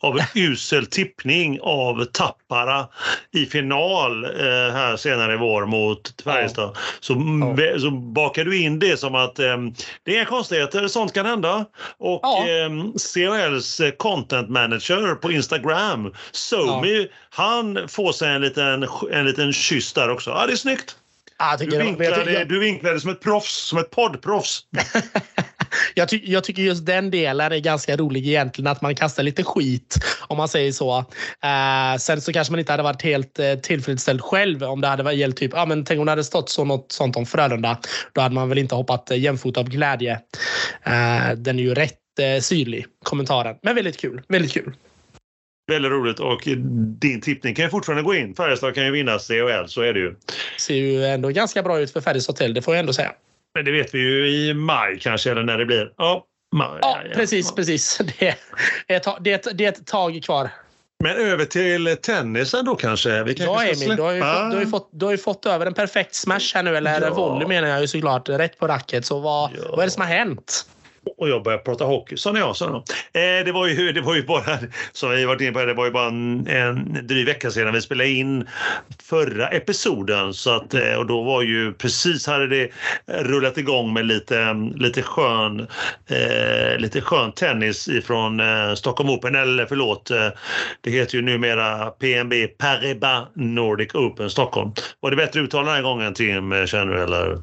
S1: av en usel tippning av Tappara i final eh, här senare i vår mot Färjestad. Ja. Så, ja. så bakar du in det som att eh, det är inga konstigheter, sånt kan hända. Och ja. eh, CHLs content manager på Instagram, Somi, ja. han får sig en liten, en liten kyss där också. Ja, det är snyggt.
S2: Ah,
S1: du, vinklade, jag... du vinklade som ett proffs, som ett poddproffs.
S2: jag, ty jag, tycker just den delen är ganska rolig egentligen, att man kastar lite skit om man säger så. Uh, sen så kanske man inte hade varit helt uh, tillfredsställd själv om det hade gällt typ, ah, men tänk om det hade stått så något sånt om Frölunda. Då hade man väl inte hoppat uh, jämfota av glädje. Uh, den är ju rätt uh, syrlig, kommentaren. Men väldigt kul. Väldigt kul.
S1: Väldigt roligt och din tippning kan ju fortfarande gå in. Färjestad kan ju vinna CHL, så är det ju.
S2: Ser ju ändå ganska bra ut för Färjestad Hotel, det får jag ändå säga.
S1: Men det vet vi ju i maj kanske, eller när det blir. Ja, maj,
S2: ja, ja precis, ja. precis. Det är, ett, det, är ett, det är ett tag kvar.
S1: Men över till tennisen då kanske? Vi
S2: ja, Emil, du har, ju fått, du, har fått, du har ju fått över en perfekt smash här nu, eller ja. volley menar jag ju såklart, rätt på racket. Så vad, ja. vad är det som har hänt?
S1: Och jag började prata hockey. Så jag, så eh, det, var ju, det var ju bara, som vi varit inne på, det var ju bara en, en dryg vecka sedan vi spelade in förra episoden. Så att, eh, och då var ju precis hade det rullat igång med lite, lite, skön, eh, lite skön tennis ifrån eh, Stockholm Open, eller förlåt, eh, det heter ju numera PNB Paribas Nordic Open Stockholm. Var det bättre uttal den här gången Tim, eh, känner du eller?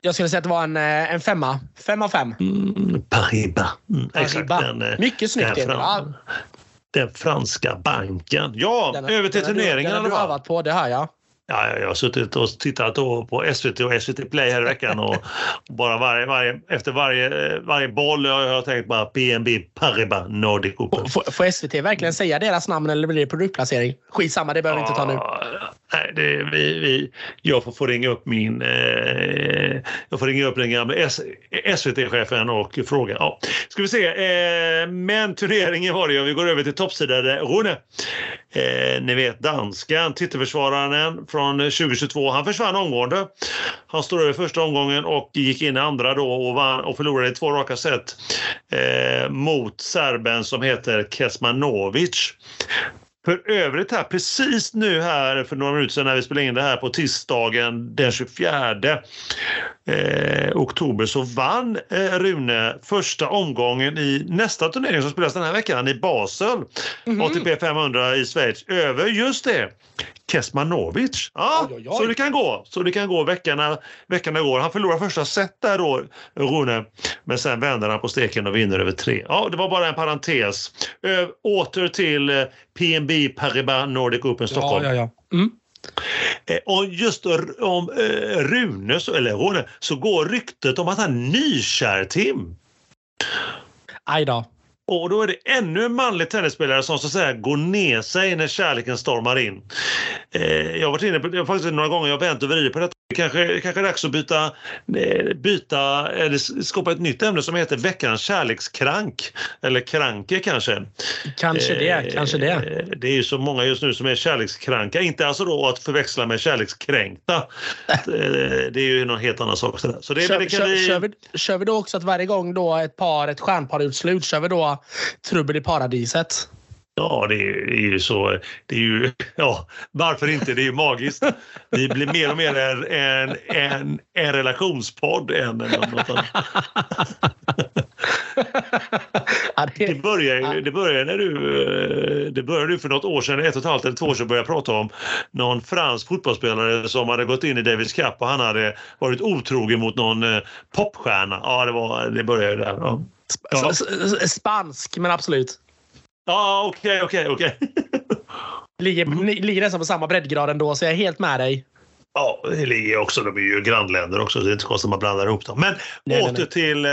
S2: Jag skulle säga att det var en, eh, en femma. Fem av fem.
S1: Mm, Paribas. Mm,
S2: exakt. Den, eh, Mycket snyggt. Den, fran
S1: den franska banken. Ja, den, över till turneringen.
S2: Den har du övat på, det hör jag.
S1: Ja, jag har suttit och tittat på SVT och SVT Play här i veckan och bara varje, varje, efter varje, varje boll har jag tänkt bara PNB Paribas Nordic Open.
S2: Får, får SVT verkligen säga deras namn eller blir det produktplacering? Skitsamma, det behöver vi inte ta nu.
S1: Nej, det, vi, vi, jag får, får ringa upp min... Eh, jag får ringa upp den gamla SVT-chefen och fråga. Ja. Ska vi se. Eh, men turneringen var det ju. Vi går över till toppsidade Rune. Eh, ni vet danskan, titelförsvararen från 2022. Han försvann omgående. Han stod över första omgången och gick in i andra då och, vann, och förlorade i två raka set eh, mot serben som heter Kesmanovic. För övrigt här, precis nu här för några minuter sedan när vi spelade in det här på tisdagen den 24 eh, oktober så vann eh, Rune första omgången i nästa turnering som spelas den här veckan i Basel.
S2: Mhm.
S1: ATP 500 i Schweiz över just det Kesmanovic. Ja,
S2: Oj, oj, oj.
S1: så det kan gå. Så det kan gå veckorna, veckorna går. Han förlorar första set där då, Rune. Men sen vänder han på steken och vinner över tre. Ja, det var bara en parentes. Ö, åter till eh, PNB Paribas Nordic Open Stockholm.
S2: Ja, ja, ja. Mm.
S1: Eh, och just om eh, Rune, så, eller Rune, så går ryktet om att han är nykär Tim.
S2: Aj då.
S1: Och då är det ännu en manlig tennisspelare som så att säga går ner sig när kärleken stormar in. Eh, jag har varit inne på det faktiskt några gånger, jag har vänt och vridit på detta. Kanske, kanske är dags att byta, eh, byta eller skapa ett nytt ämne som heter veckans kärlekskrank. Eller kranke kanske.
S2: Kanske det,
S1: Eh,
S2: kanske det.
S1: Det är ju så många just nu som är kärlekskranka. Inte alltså då att förväxla med kärlekskränkta. Eh, Det är ju någon helt annan sak. Så det, det,
S2: Kör,
S1: det kan
S2: kör,
S1: vi...
S2: kör, vi, kör vi då också att varje gång då ett par, ett stjärnpar ut slut, kör vi då Trubbel i paradiset?
S1: Ja, det är, ju så. Det är ju, ja, varför inte? Det är ju magiskt. Vi blir mer och mer en, en, en, en relationspodd än något annat. Det ju- det börjar när du, det började för något år sedan, ett och ett halvt eller två år sedan, började prata om någon fransk fotbollsspelare som hade gått in i Davis Cup och han hade varit otrogen mot någon eh, popstjärna. Ja, det, var, det började där. Ja, Ja.
S2: s- s- Spansk, men absolut.
S1: ja okej, okej, okej.
S2: Ligger, ni- ligger nästan på samma breddgrad ändå, så jag är helt med dig.
S1: Ja, det ligger också. De är ju grannländer också, så det är inte konstigt att man blandar ihop dem. Men
S2: Nej,
S1: åter
S2: nej, nej.
S1: till eh,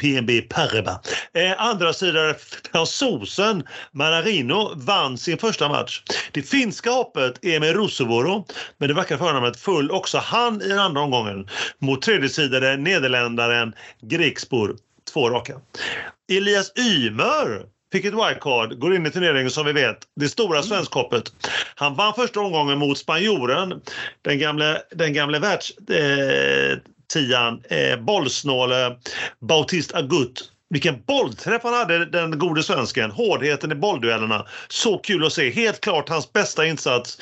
S1: PNB Paribas. Eh, andra sidan, fransosen Manarino vann sin första match. Det finska hoppet Emil Rusevoro, med det vackra förnamnet full också han i den andra omgången mot tredjesidade nederländaren Grigspor. Två raka. Elias Ymer fick ett wildcard, går in i turneringen som vi vet. Det stora svenskhoppet. Han vann första omgången mot spanjoren, den gamle, den gamle världstian, eh, tian, eh, bollsnåle Bautista Agut. Vilken bollträff han hade, den gode svensken. Hårdheten i bollduellerna. Så kul att se. Helt klart hans bästa insats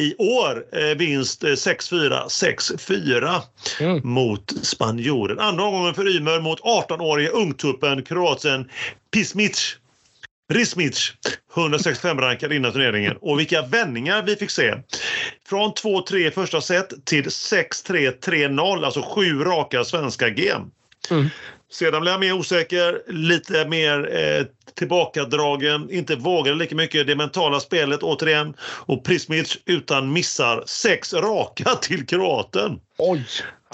S1: i år. Eh, vinst eh, 6-4, 6-4
S2: Mm.
S1: mot spanjoren. Andra omgången för Ymer mot 18-årige ungtuppen kroaten Pismic. Rismic, 165 rankad innan turneringen. Och vilka vändningar vi fick se. Från 2-3 i första set till 6-3, 3-0, alltså sju raka svenska game.
S2: Mm.
S1: Sedan blev han mer osäker, lite mer eh, tillbakadragen, inte vågade lika mycket. Det mentala spelet återigen. Och Prismic utan missar sex raka till kroaten.
S2: Oj!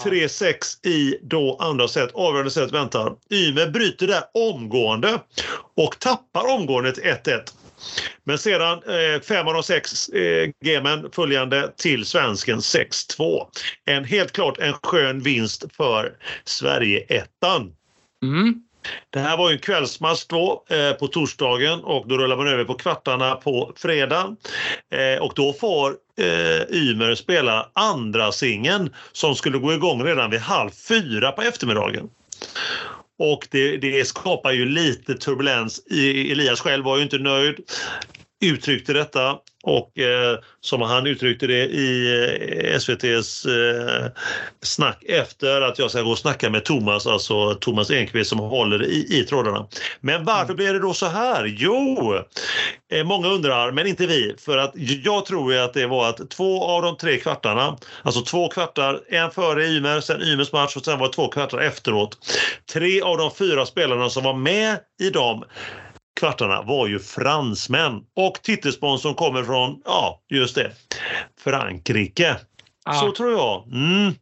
S1: 3-6 i då andra set. Avgörande set väntar. Ymer bryter där omgående och tappar omgående till 1-1. Men sedan eh, fem av de sex eh, gamen följande till svensken 6-2. En helt klart en skön vinst för Sverige-ettan.
S2: Mm.
S1: Det här var ju en kvällsmatch då eh, på torsdagen och då rullar man över på kvartarna på fredagen. Eh, och då får eh, Ymer spela andra singeln som skulle gå igång redan vid halv fyra på eftermiddagen. Och det, det skapar ju lite turbulens. Elias själv var ju inte nöjd, uttryckte detta och eh, som han uttryckte det i eh, SVTs eh, snack efter att jag ska gå och snacka med Thomas, alltså Thomas Enqvist som håller i, i trådarna. Men varför blev det då så här? Jo, eh, många undrar, men inte vi. För att jag tror ju att det var att två av de tre kvartarna, alltså två kvartar, en före Ymer, sen Ymers match och sen var det två kvartar efteråt. Tre av de fyra spelarna som var med i dem kvartarna var ju fransmän och titelsponsorn kommer från, ja just det, Frankrike.
S2: Ah.
S1: Så tror jag. Mm.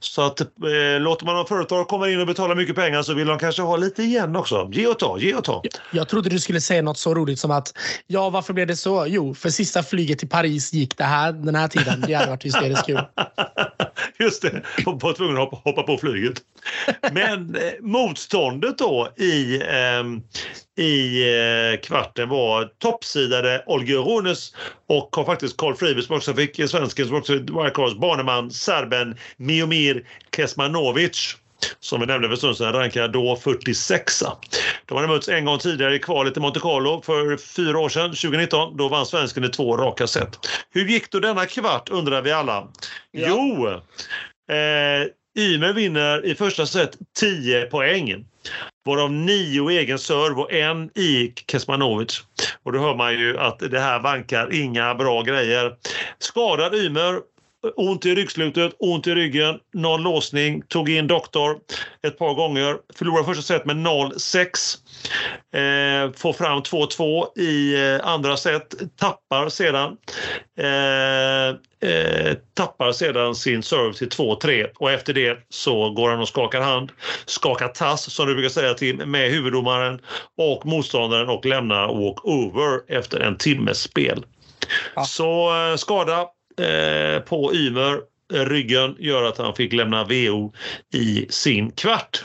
S1: Så att eh, låter man företag komma in och betala mycket pengar så vill de kanske ha lite igen också. Ge och ta, ge och ta.
S2: Jag trodde du skulle säga något så roligt som att ja, varför blev det så? Jo, för sista flyget till Paris gick det här den här tiden. Det hade varit hysteriskt kul.
S1: Just det, och var tvungen att hoppa, på flyget. Men eh, motståndet då i, ehm, i eh, kvarten var toppsidade Olga Rones och har faktiskt Carl Friberg som också fick svensken som också var Karls baneman, serben Miomir Kesmanovic som vi nämnde för en stund sedan, rankar då 46. De hade mötts en gång tidigare i kvalet i Monte Carlo för fyra år sedan, 2019. Då vann svensken i två raka set. Hur gick då denna kvart undrar vi alla?
S2: Ja.
S1: Jo, eh, Ymer vinner i första set 10 poäng. Varav nio egen serve och en i Kesmanovic. Och då hör man ju att det här vankar inga bra grejer. Skadad Ymer Ont i ryggslutet, ont i ryggen, någon låsning, tog in doktor ett par gånger. Förlorade första set med 0-6. Eh, får fram 2-2 i eh, andra set, tappar sedan. Eh, eh, tappar sedan sin serve till 2-3 och efter det så går han och skakar hand, skakar tass som du brukar säga till med huvuddomaren och motståndaren och lämnar walk-over efter en timmes spel. Ja. Så eh, skada eh, på Ymer eh, ryggen gör att han fick lämna VO i sin kvart.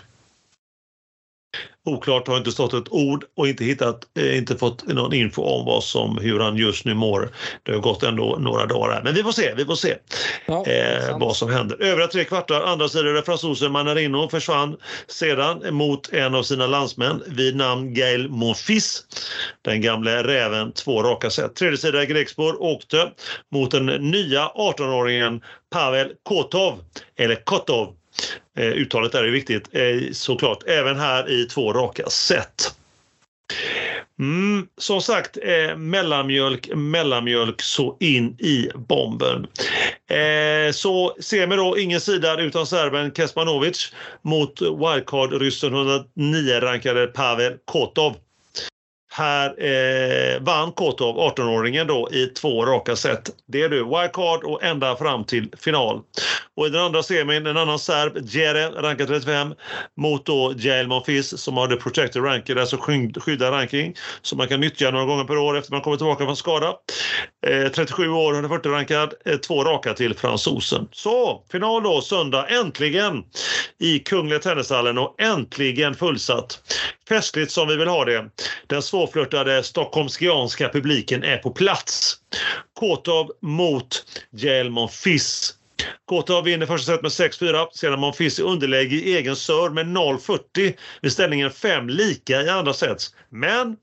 S1: Oklart, har inte stått ett ord och inte hittat, eh, inte fått någon info om vad som, hur han just nu mår. Det har gått ändå några dagar här. Men vi får se, vi får se ja, eh, vad som händer. Övriga tre kvartar, andra sidan fransosen Manarino försvann sedan mot en av sina landsmän vid namn Gail Monfils. Den gamle räven, två raka set. Tredje sidan Grekspor åkte mot den nya 18-åringen Pavel Kotov, eller Kotov Eh, uttalet är ju viktigt eh, såklart, även här i två raka set. Mm, som sagt, eh, mellanmjölk, mellanmjölk så in i bomben. Eh, så semi då, ingen sida utan serben Kesmanovic mot wildcard-ryssen 109-rankade Pavel Kotov. Här eh, vann Kotov, 18-åringen, då i två raka set. Det är du, wildcard och ända fram till final. Och i den andra semin, en annan serb, Jere, rankad 35, mot då Jael Monfils som har the protected ranking, alltså skyddad ranking, som man kan nyttja några gånger per år efter man kommer tillbaka från skada. Eh, 37 år, 140 rankad, eh, två raka till fransosen. Så, final då, söndag, äntligen i Kungliga Tennishallen och äntligen fullsatt. Festligt som vi vill ha det. Den svårflörtade stockholmskianska publiken är på plats. Kotov mot Jael Monfils. Kotov vinner första set med 6-4. Sedan Monfils i underläge i egen serve med 0-40 vid ställningen 5 lika i andra set. Men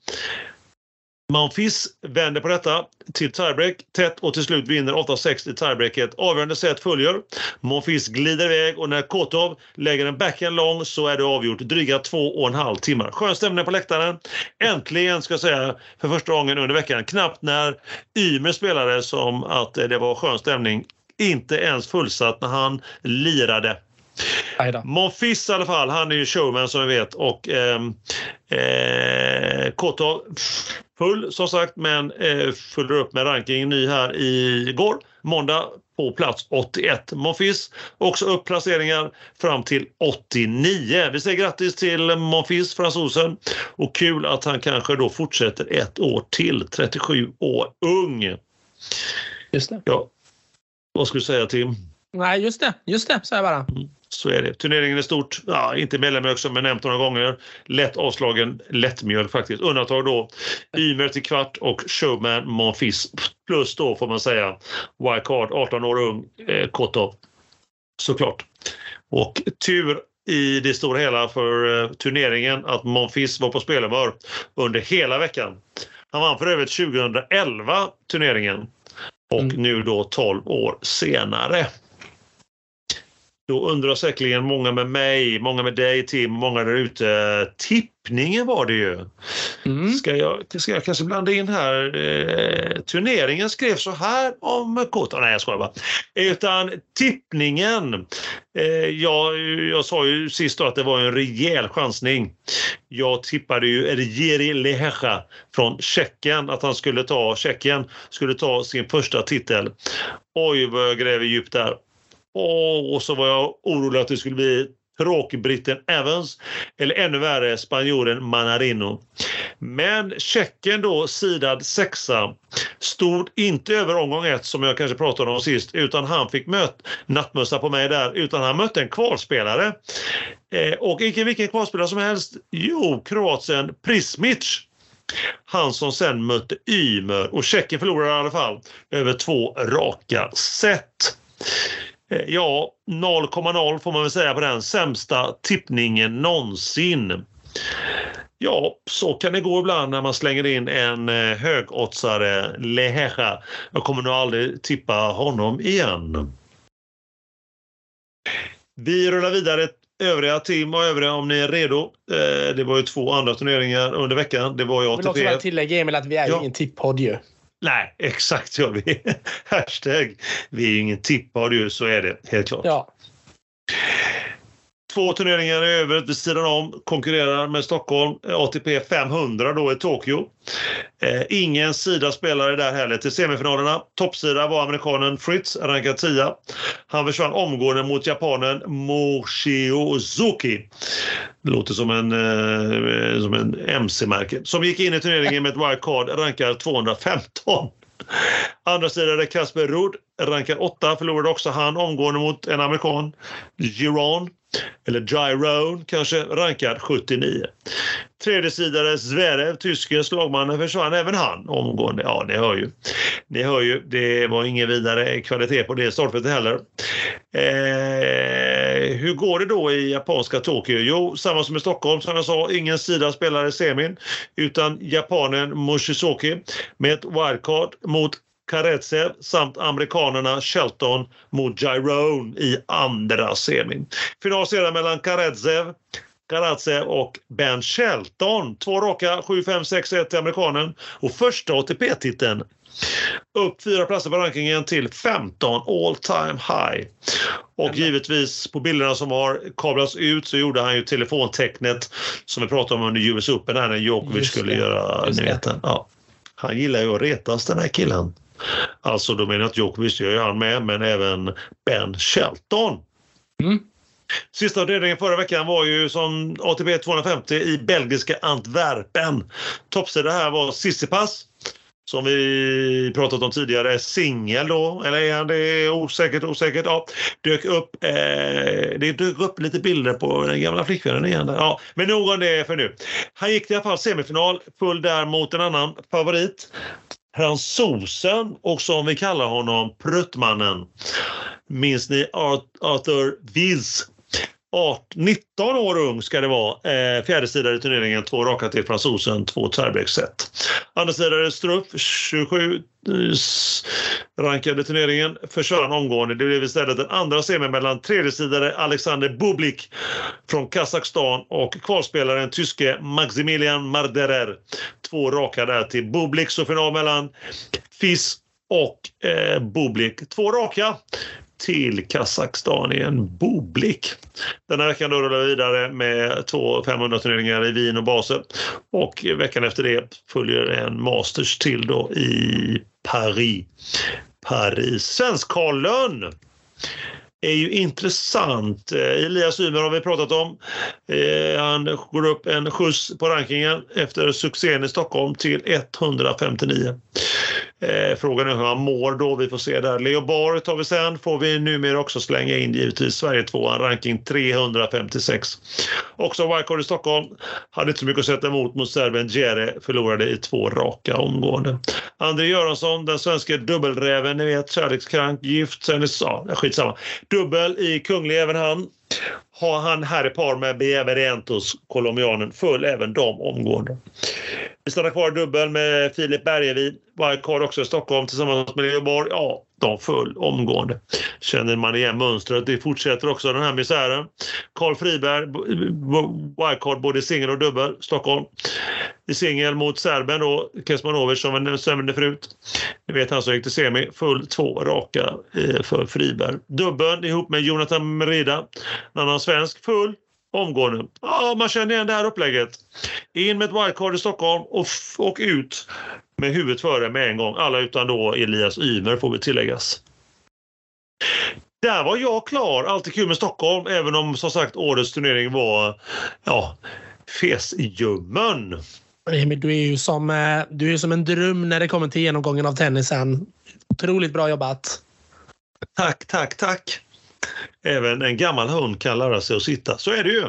S1: Monfils vänder på detta till tiebreak tätt och till slut vinner 8-6 i tiebreaket. Avgörande set följer. Monfils glider iväg och när Kotov lägger en backhand lång så är det avgjort dryga två och en halv timmar. Skön stämning på läktaren. Äntligen ska jag säga för första gången under veckan. Knappt när Ymer spelade som att det var skön stämning. Inte ens fullsatt när han lirade. Monfils i alla fall, han är ju showman som vi vet och eh, eh, Kotov full som sagt men eh, följer upp med rankingen ny här igår, måndag på plats 81. Monfils också upp placeringar fram till 89. Vi säger grattis till Monfils, fransosen. Och kul att han kanske då fortsätter ett år till, 37 år ung.
S2: Just det.
S1: Ja. Vad skulle du säga Tim?
S2: Nej, just det. Just det, sa jag bara. Mm.
S1: Så är det. Turneringen är stort. Ja, inte mellanmjölk som jag nämnt några gånger. Lätt avslagen lättmjölk faktiskt. Undantag då Ymer till kvart och Showman Monfils. Plus då får man säga Wildcard 18 år ung eh, Kotov. Såklart. Och tur i det stora hela för eh, turneringen att Monfils var på spelhumör under hela veckan. Han vann för övrigt 2011 turneringen och mm. nu då 12 år senare. Då undrar säkerligen många med mig, många med dig Tim, många där ute. Tippningen var det ju. Mm. Ska, jag, ska jag kanske blanda in här? Eh, turneringen skrev så här om Kota. Nej, jag skojar bara. Utan tippningen. Eh, jag, jag sa ju sist då att det var en rejäl chansning. Jag tippade ju Jiri Lehecha från Tjeckien, att han skulle ta, Tjeckien skulle ta sin första titel. Oj, vad jag gräver djupt där. Och så var jag orolig att det skulle bli tråkbritten Evans eller ännu värre spanjoren Manarino. Men Tjeckien då, sidad sexa, stod inte över omgång ett som jag kanske pratade om sist utan han fick möt, nattmössa på mig där utan han mötte en kvalspelare. Eh, och icke vilken kvalspelare som helst. Jo, Kroatien Prismic. Han som sen mötte Ymer och Tjeckien förlorade i alla fall över två raka set. Eh, ja, 0,0 får man väl säga på den sämsta tippningen någonsin. Ja, så kan det gå ibland när man slänger in en eh, högoddsare, Lehecha. Jag kommer nog aldrig tippa honom igen. Vi rullar vidare övriga Tim och övriga om ni är redo. Eh, det var ju två andra turneringar under veckan. Det var ju
S2: Jag vill också tillägga Emil att vi är
S1: Ja.
S2: ingen tippodd ju.
S1: Nej, exakt så. vi. Hashtag. Vi är ju ingen tippar ju, så är det helt klart.
S2: Ja.
S1: Två turneringar i övrigt vid sidan om konkurrerar med Stockholm. ATP 500 då i Tokyo. Eh, ingen sida spelare där heller till semifinalerna. Toppsida var amerikanen Fritz, rankad 10. Han försvann omgående mot japanen Moshiozuki. Det låter som en, eh, som en MC-märke. Som gick in i turneringen med ett wildcard, rankad 215. Andra sidan är Kasper Ruud, rankad åtta förlorade också han omgående mot en amerikan, Giron, eller Gyron kanske, rankad 79. Tredjesidare Zverev, tysken slagmannen, försvann även han omgående. Ja, ni hör ju. Ni hör ju, det var ingen vidare kvalitet på det startfältet heller. Eh, hur går det då i japanska Tokyo? Jo, samma som i Stockholm som jag sa, ingen sida spelar i semin utan japanen Moshizuki med ett wildcard mot Karetsev samt amerikanerna Shelton mot Gyrone i andra semin. Final sedan mellan Karetsev Karatsev och Ben Shelton. Två raka 7-5-6-1 till amerikanen och första ATP-titeln. Upp fyra platser på rankingen till 15 all time high. Och givetvis på bilderna som har kablats ut så gjorde han ju telefontecknet som vi pratade om under US Open här när Djokovic skulle göra
S2: Just det.
S1: nyheten. Ja. Han gillar ju att retas den här killen. Alltså då menar jag att Djokovic det gör han med men även Ben Shelton.
S2: Mm.
S1: Sista avdelningen förra veckan var ju som ATP 250 i belgiska Antwerpen. Toppsida här var Sissipas som vi pratat om tidigare, singel då, eller är han det osäkert, osäkert? Ja, dök upp, eh, det dök upp lite bilder på den gamla flickvännen igen. Där. Ja, men nog om det för nu. Han gick i alla fall semifinal, full där mot en annan favorit. Fransosen och som vi kallar honom, Pruttmannen. Minns ni Arthur Wills? 19 år ung ska det vara. Eh, fjärde i turneringen, två raka till fransosen, två tiebreak-set. Andra sidan är Struff, 27 eh, rankade turneringen, försvann omgående. Det blev istället den andra semin mellan tredjesidare Alexander Bublik från Kazakstan och kvalspelaren tyske Maximilian Marderer. Två raka där till Bublik, så final mellan Fis och eh, Bublik. Två raka till Kazakstan i en boblick. Den här veckan då rullar vi vidare med två 500-turneringar i Wien och Basel. Och veckan efter det följer en Masters till då i Paris. Paris. Svensk Lönn är ju intressant. Eh, Elias Ymer har vi pratat om. Eh, han går upp en skjuts på rankingen efter succén i Stockholm till 159. Eh, frågan är hur han mår då. Vi får se där. Leo Borg tar vi sen. Får vi numera också slänga in givetvis Sverige tvåan, ranking 356. Också wildcard i Stockholm. Hade inte så mycket att sätta emot mot serben Jere. Förlorade i två raka omgående. André Göransson, den svenska dubbelräven, ni vet kärlekskrank, gift, sen ja, skitsamma. Dubbel i Kunglig även han. Har han här i par med Beverentos, colombianen, föll även de omgående. Vi stannar kvar i dubbel med Filip Bergevid, wildcard också i Stockholm tillsammans med Leo Borg. Ja, de föll omgående. Känner man igen mönstret. Det fortsätter också den här misären. Karl Friberg, wildcard både i singel och dubbel, Stockholm. I singel mot serben då, Kesmanovic som vi nämnde förut. Ni vet han som gick till semi, full två raka eh, för Friberg. Dubbeln ihop med Jonathan Merida, en annan svensk, full omgående. Ja, man känner igen det här upplägget. In med ett wildcard i Stockholm och, och ut med huvudet före med en gång. Alla utan då Elias Ymer får vi tilläggas. Där var jag klar. Alltid kul med Stockholm, även om som sagt årets turnering var ja, fesljummen.
S2: Emil, du är ju som, eh, du är som en dröm när det kommer till genomgången av tennisen. Otroligt bra jobbat.
S1: Tack, tack, tack. Även en gammal hund kan lära sig att sitta. Så är det ju.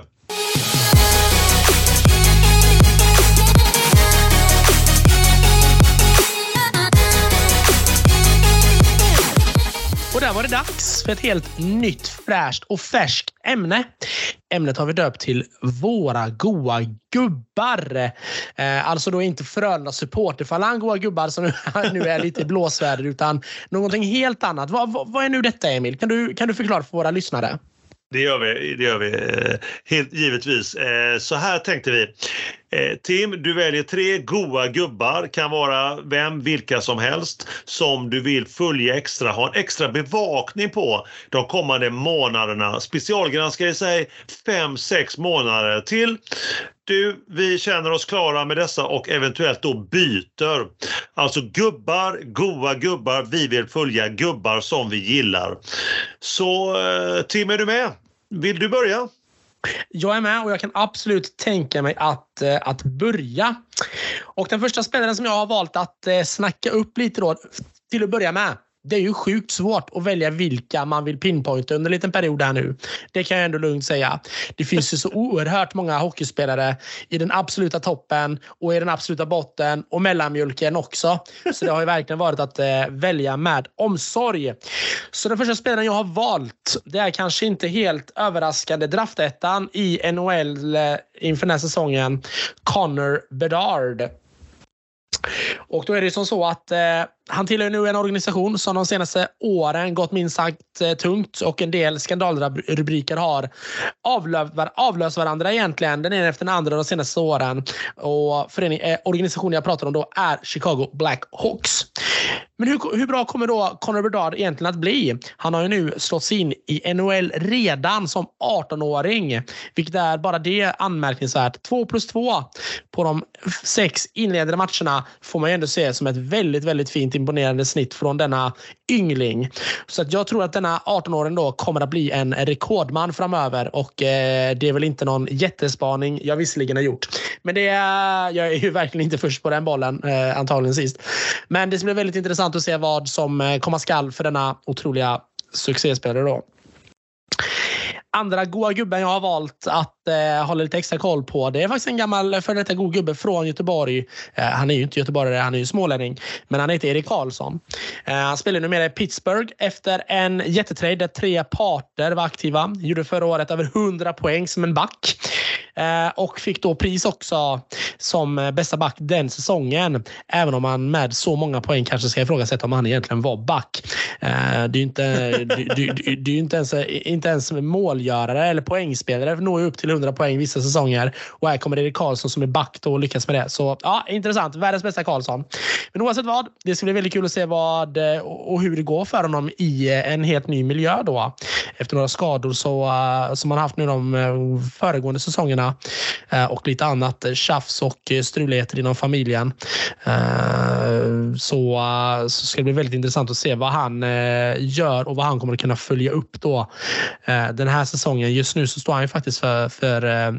S2: Dags för ett helt nytt, fräscht och färskt ämne. Ämnet har vi döpt till Våra goa gubbar. Eh, alltså då inte Frölunda supporterfalang goa gubbar som nu, nu är lite i blåsväder utan någonting helt annat. Vad, vad, vad är nu detta Emil? Kan du, kan du förklara för våra lyssnare?
S1: Det gör vi, det gör vi eh, helt givetvis. Eh, så här tänkte vi. Eh, Tim, du väljer tre goa gubbar, kan vara vem, vilka som helst, som du vill följa extra, ha en extra bevakning på de kommande månaderna. Specialgranska i sig fem, sex månader till. Du, vi känner oss klara med dessa och eventuellt då byter. Alltså gubbar, goa gubbar, vi vill följa gubbar som vi gillar. Så eh, Tim, är du med? Vill du börja?
S2: Jag är med och jag kan absolut tänka mig att, eh, att börja. Och den första spelaren som jag har valt att eh, snacka upp lite då, till att börja med det är ju sjukt svårt att välja vilka man vill pinpointa under en liten period här nu. Det kan jag ändå lugnt säga. Det finns ju så oerhört många hockeyspelare i den absoluta toppen och i den absoluta botten och mellanmjölken också. Så det har ju verkligen varit att eh, välja med omsorg. Så den första spelaren jag har valt, det är kanske inte helt överraskande draftettan i NHL eh, inför den här säsongen. Connor Bedard. Och då är det som så att eh, han tillhör nu en organisation som de senaste åren gått minst sagt eh, tungt och en del skandalrubriker har avlöst varandra egentligen. Den ena efter den andra de senaste åren. Och förening, eh, organisationen jag pratar om då är Chicago Blackhawks. Men hur, hur bra kommer då Connor Bedard egentligen att bli? Han har ju nu slått sig in i NHL redan som 18-åring, vilket är bara det anmärkningsvärt. 2 plus 2 på de sex inledande matcherna får man ju ändå se som ett väldigt, väldigt fint imponerande snitt från denna yngling. Så att jag tror att denna 18-åring då kommer att bli en rekordman framöver och eh, det är väl inte någon jättespaning jag visserligen har gjort. Men det är, jag är ju verkligen inte först på den bollen, eh, antagligen sist. Men det ska bli väldigt intressant att se vad som eh, komma skall för denna otroliga succéspelare då. Andra goa gubben jag har valt att eh, hålla lite extra koll på det är faktiskt en gammal före detta god gubbe från Göteborg. Eh, han är ju inte göteborgare, han är ju smålänning. Men han heter Erik Karlsson. Eh, han spelar numera i Pittsburgh efter en jättetrade där tre parter var aktiva. Gjorde förra året över 100 poäng som en back. Eh, och fick då pris också som bästa back den säsongen. Även om man med så många poäng kanske ska ifrågasätta om han egentligen var back. Eh, det är ju inte, det, det, det är inte, ens, inte ens målgörare eller poängspelare når ju upp till 100 poäng vissa säsonger. Och här kommer Erik Karlsson som är back då och lyckas med det. Så ja, intressant. Världens bästa Karlsson. Men oavsett vad, det ska bli väldigt kul att se vad eh, och hur det går för honom i eh, en helt ny miljö då. Efter några skador så, eh, som han haft nu de föregående säsongerna och lite annat tjafs och struligheter inom familjen. Så, så ska det bli väldigt intressant att se vad han gör och vad han kommer att kunna följa upp då den här säsongen. Just nu så står han ju faktiskt för, för, eh,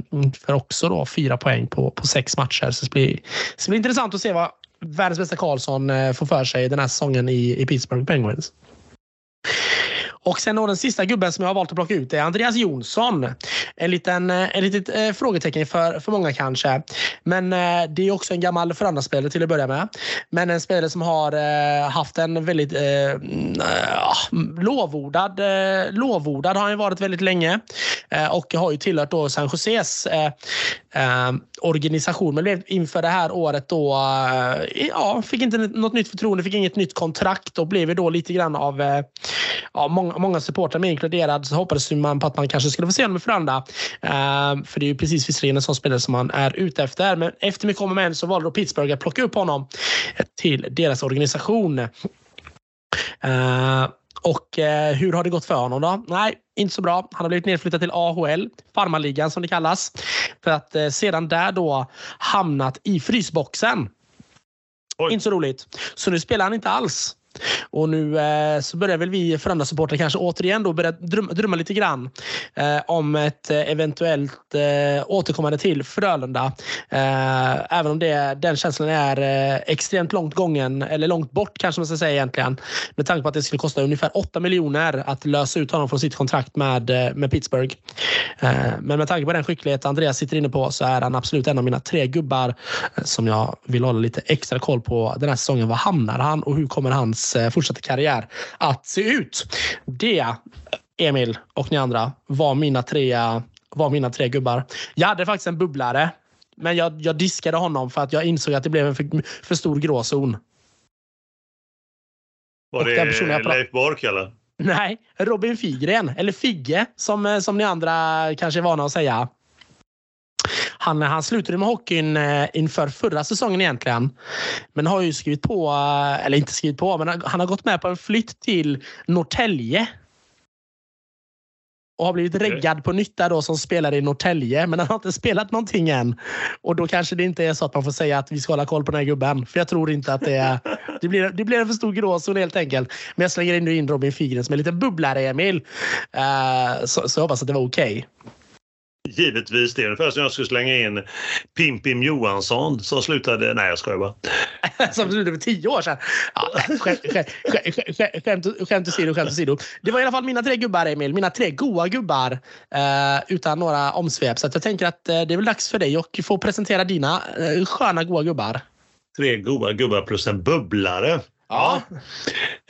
S2: för också då fyra poäng på, på sex matcher. Så det blir, så det blir intressant att se vad världens bästa Karlsson eh, får för sig den här säsongen i, i Pittsburgh Penguins. Och sen då den sista gubben som jag har valt att plocka ut är Andreas Jonsson. En liten, eh, en litet eh, frågetecken för, för många kanske. Men eh, det är också en gammal Frölunda-spelare till att börja med. Men en spelare som har eh, haft en väldigt eh, eh, lovordad, eh, lovordad har han varit väldigt länge. Eh, och har ju tillhört då San Joses eh, Ehm, organisation. Men inför det här året då, eh, ja, fick inte något nytt förtroende, fick inget nytt kontrakt och blev då lite grann av eh, ja, många, många supportrar, mig inkluderad, så hoppades man på att man kanske skulle få se honom i Frölunda. Ehm, för det är ju precis visserligen en sån spelare som man är ute efter. Men efter mycket om och men så valde då Pittsburgh att plocka upp honom till deras organisation. Uh, och eh, hur har det gått för honom då? Nej, inte så bra. Han har blivit nedflyttad till AHL, farmarligan som det kallas. För att eh, sedan där då hamnat i frysboxen. Oj. Inte så roligt. Så nu spelar han inte alls. Och nu eh, så börjar väl vi Frölunda-supportrar kanske återigen då börja drömma, drömma lite grann eh, om ett eh, eventuellt eh, återkommande till Frölunda. Eh, även om det, den känslan är eh, extremt långt gången, eller långt bort kanske man ska säga egentligen. Med tanke på att det skulle kosta ungefär 8 miljoner att lösa ut honom från sitt kontrakt med, eh, med Pittsburgh. Eh, men med tanke på den skicklighet Andreas sitter inne på så är han absolut en av mina tre gubbar som jag vill hålla lite extra koll på den här säsongen. Var hamnar han och hur kommer hans hans eh, fortsatta karriär att se ut. Det, Emil och ni andra, var mina tre, var mina tre gubbar. Jag hade faktiskt en bubblare, men jag, jag diskade honom för att jag insåg att det blev en för, för stor gråzon.
S1: Var det Leif Bork eller?
S2: Nej, Robin Figren. Eller Figge, som, eh, som ni andra kanske är vana att säga. Han, han slutade med hockeyn eh, inför förra säsongen egentligen. Men har ju skrivit på, eh, eller inte skrivit på, men han har gått med på en flytt till Norrtälje. Och har blivit reggad på nytta då som spelare i Norrtälje. Men han har inte spelat någonting än. Och då kanske det inte är så att man får säga att vi ska hålla koll på den här gubben. För jag tror inte att det är... Det blir, det blir en för stor gråzon helt enkelt. Men jag slänger ändå in Robin Figren som en liten bubblare, Emil. Uh, så, så jag hoppas att det var okej. Okay.
S1: Givetvis. Det är ungefär som jag skulle slänga in Pimpim Johansson som slutade... Nej, jag skojar bara.
S2: som slutade för tio år sedan. Ja, skämt, skämt åsido, skämt åsido. Det var i alla fall mina tre gubbar, Emil. Mina tre goa gubbar eh, utan några omsvep. Så jag tänker att eh, det är väl dags för dig att få presentera dina eh, sköna goa gubbar.
S1: Tre goa gubbar plus en bubblare.
S2: Ja.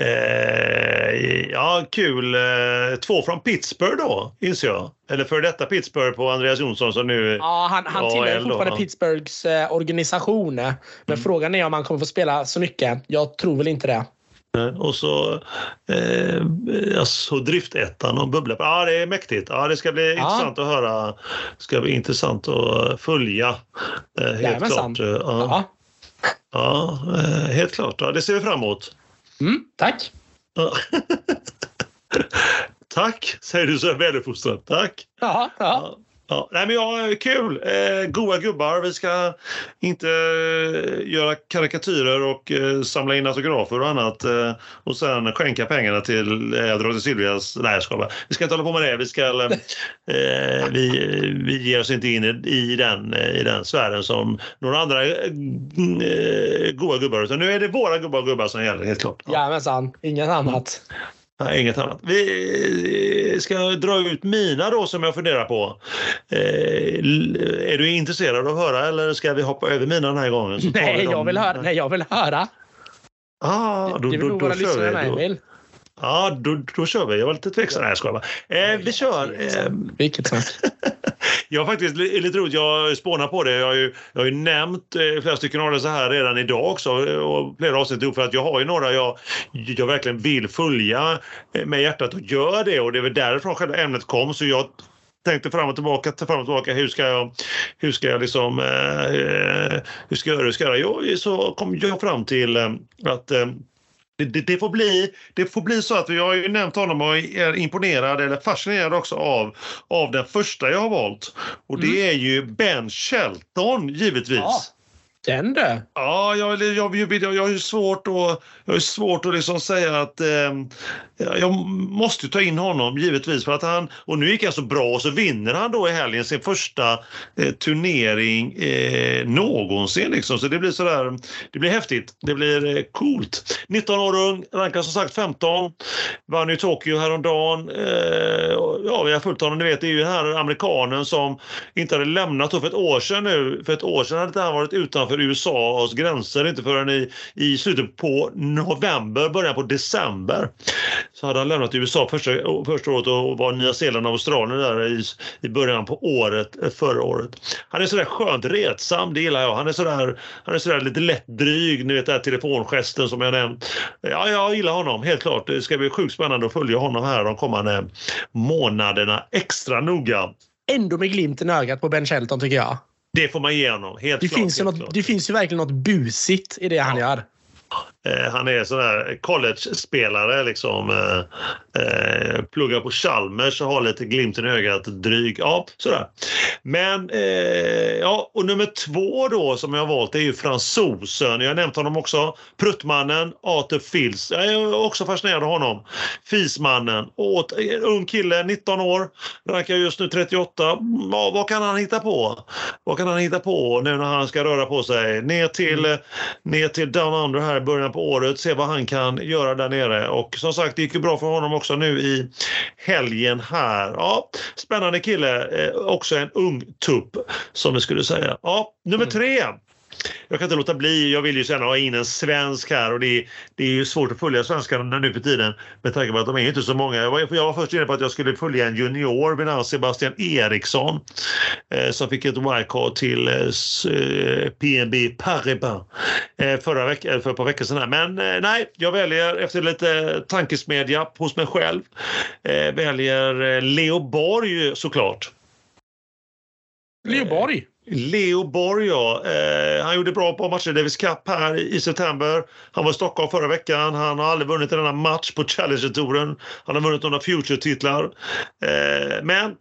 S1: Eh, ja, kul. Eh, två från Pittsburgh då, inser jag. Eller för detta Pittsburgh på Andreas Jonsson som nu...
S2: Ja, han, han tillhör fortfarande Pittsburghs eh, organisation. Men mm. frågan är om han kommer få spela så mycket. Jag tror väl inte det.
S1: Och så eh, alltså driftettan och bubbla. Ja, det är mäktigt. Ja, det ska bli ja. intressant att höra. Det ska bli intressant att följa. Eh, helt Jajamensan. klart. Ja. Ja. Eh, helt klart. Ja, det ser vi fram emot.
S2: Mm, tack. Ja.
S1: tack, säger du så är väluppfostrad. Tack.
S2: Ja, ja.
S1: Ja, nej men ja, kul! Eh, goa gubbar. Vi ska inte eh, göra karikatyrer och eh, samla in autografer och annat eh, och sen skänka pengarna till eh, Drottning Silvias... Nej, jag ska bara. Vi ska inte hålla på med det. Vi, ska, eh, vi, vi ger oss inte in i, i, den, eh, i den sfären som några andra eh, goa gubbar. Utan nu är det våra och gubbar som gäller, helt klart.
S2: Ja. Jajamensan, inget annat.
S1: Nej, inget annat. Vi ska dra ut mina då som jag funderar på. Eh, är du intresserad av att höra eller ska vi hoppa över mina den här gången?
S2: Nej, jag vill höra. Nej, jag vill höra.
S1: Ah, då, det vill nog våra
S2: lyssnare med, Emil.
S1: Ja, då, då kör vi. Jag var lite tveksam. Nej, jag skojar bara. Eh, vi kör. Eh,
S2: Vilket snack.
S1: jag har faktiskt lite roligt. Jag spånar på det. Jag har ju, jag har ju nämnt eh, flera stycken av det så här redan idag också eh, och flera avsnitt ihop för att jag har ju några jag, jag verkligen vill följa eh, med hjärtat och gör det och det är väl därifrån själva ämnet kom så jag tänkte fram och tillbaka, fram och tillbaka. Hur ska jag, hur ska jag liksom, eh, hur ska jag göra, hur ska jag göra? Jo, så kom jag fram till eh, att eh, det, det, det, får bli, det får bli så att jag har ju nämnt honom och är imponerad eller fascinerad också av, av den första jag har valt. Och det mm. är ju Ben Shelton givetvis. Ja.
S2: Den du?
S1: Ja, jag, jag, jag, jag har ju svårt att, jag har svårt att liksom säga att eh, jag måste ta in honom givetvis för att han, och nu gick han så bra och så vinner han då i helgen sin första eh, turnering eh, någonsin liksom. Så det blir sådär, det blir häftigt. Det blir eh, coolt. 19 år ung, rankar som sagt 15. Vann i Tokyo häromdagen. Eh, ja, vi har följt honom, ni vet det är ju den här amerikanen som inte hade lämnat för ett år sedan nu. För ett år sedan hade han varit utanför USAs gränser inte förrän i, i slutet på november, början på december så hade han lämnat USA första, första året och var Nya Zeeland och Australien där i, i början på året, förra året. Han är sådär skönt retsam, det gillar jag. Han är sådär, han är sådär lite lätt dryg, ni vet den här telefongesten som jag nämnt. Ja, jag gillar honom, helt klart. Det ska bli sjukt spännande att följa honom här de kommande månaderna extra noga.
S2: Ändå med glimten i ögat på Ben Shelton tycker jag.
S1: Det får man ge honom, helt
S2: det
S1: klart.
S2: Finns ju något, det finns ju verkligen något busigt i det ja. han gör.
S1: Eh, han är sån här college-spelare liksom. Eh, eh, pluggar på Chalmers och har lite glimten i ögat, dryg. Ja, sådär. Men, eh, ja, och nummer två då som jag har valt är ju fransosen. Jag har nämnt honom också. Pruttmannen, Arthur Fils. Jag är också fascinerad av honom. Fismannen. Och, ung kille, 19 år. Verkar just nu 38. Ja, vad kan han hitta på? Vad kan han hitta på nu när han ska röra på sig? Ner till, mm. ner till Down Under här i början på året, se vad han kan göra där nere. Och som sagt, det gick ju bra för honom också nu i helgen här. Ja, spännande kille, eh, också en ung tupp som vi skulle säga. Ja, nummer mm. tre jag kan inte låta bli. Jag vill ju gärna ha in en svensk här och det, det är ju svårt att följa svenskarna nu för tiden med tanke på att de är inte så många. Jag var, jag var först inne på att jag skulle följa en junior vid namn Sebastian Eriksson eh, som fick ett wildcard till eh, eh PNB Paribas eh, förra veck för ett par veckor sedan. Men eh, nej, jag väljer efter lite tankesmedja hos mig själv eh, väljer eh, Leo Borg såklart.
S2: Leo Borg?
S1: Leo Borg, ja. Eh, han gjorde bra på matcher i Davis Cup här i september. Han var i Stockholm förra veckan. Han har aldrig vunnit en enda match på Challenger-touren. Han har vunnit några Future-titlar. Eh, men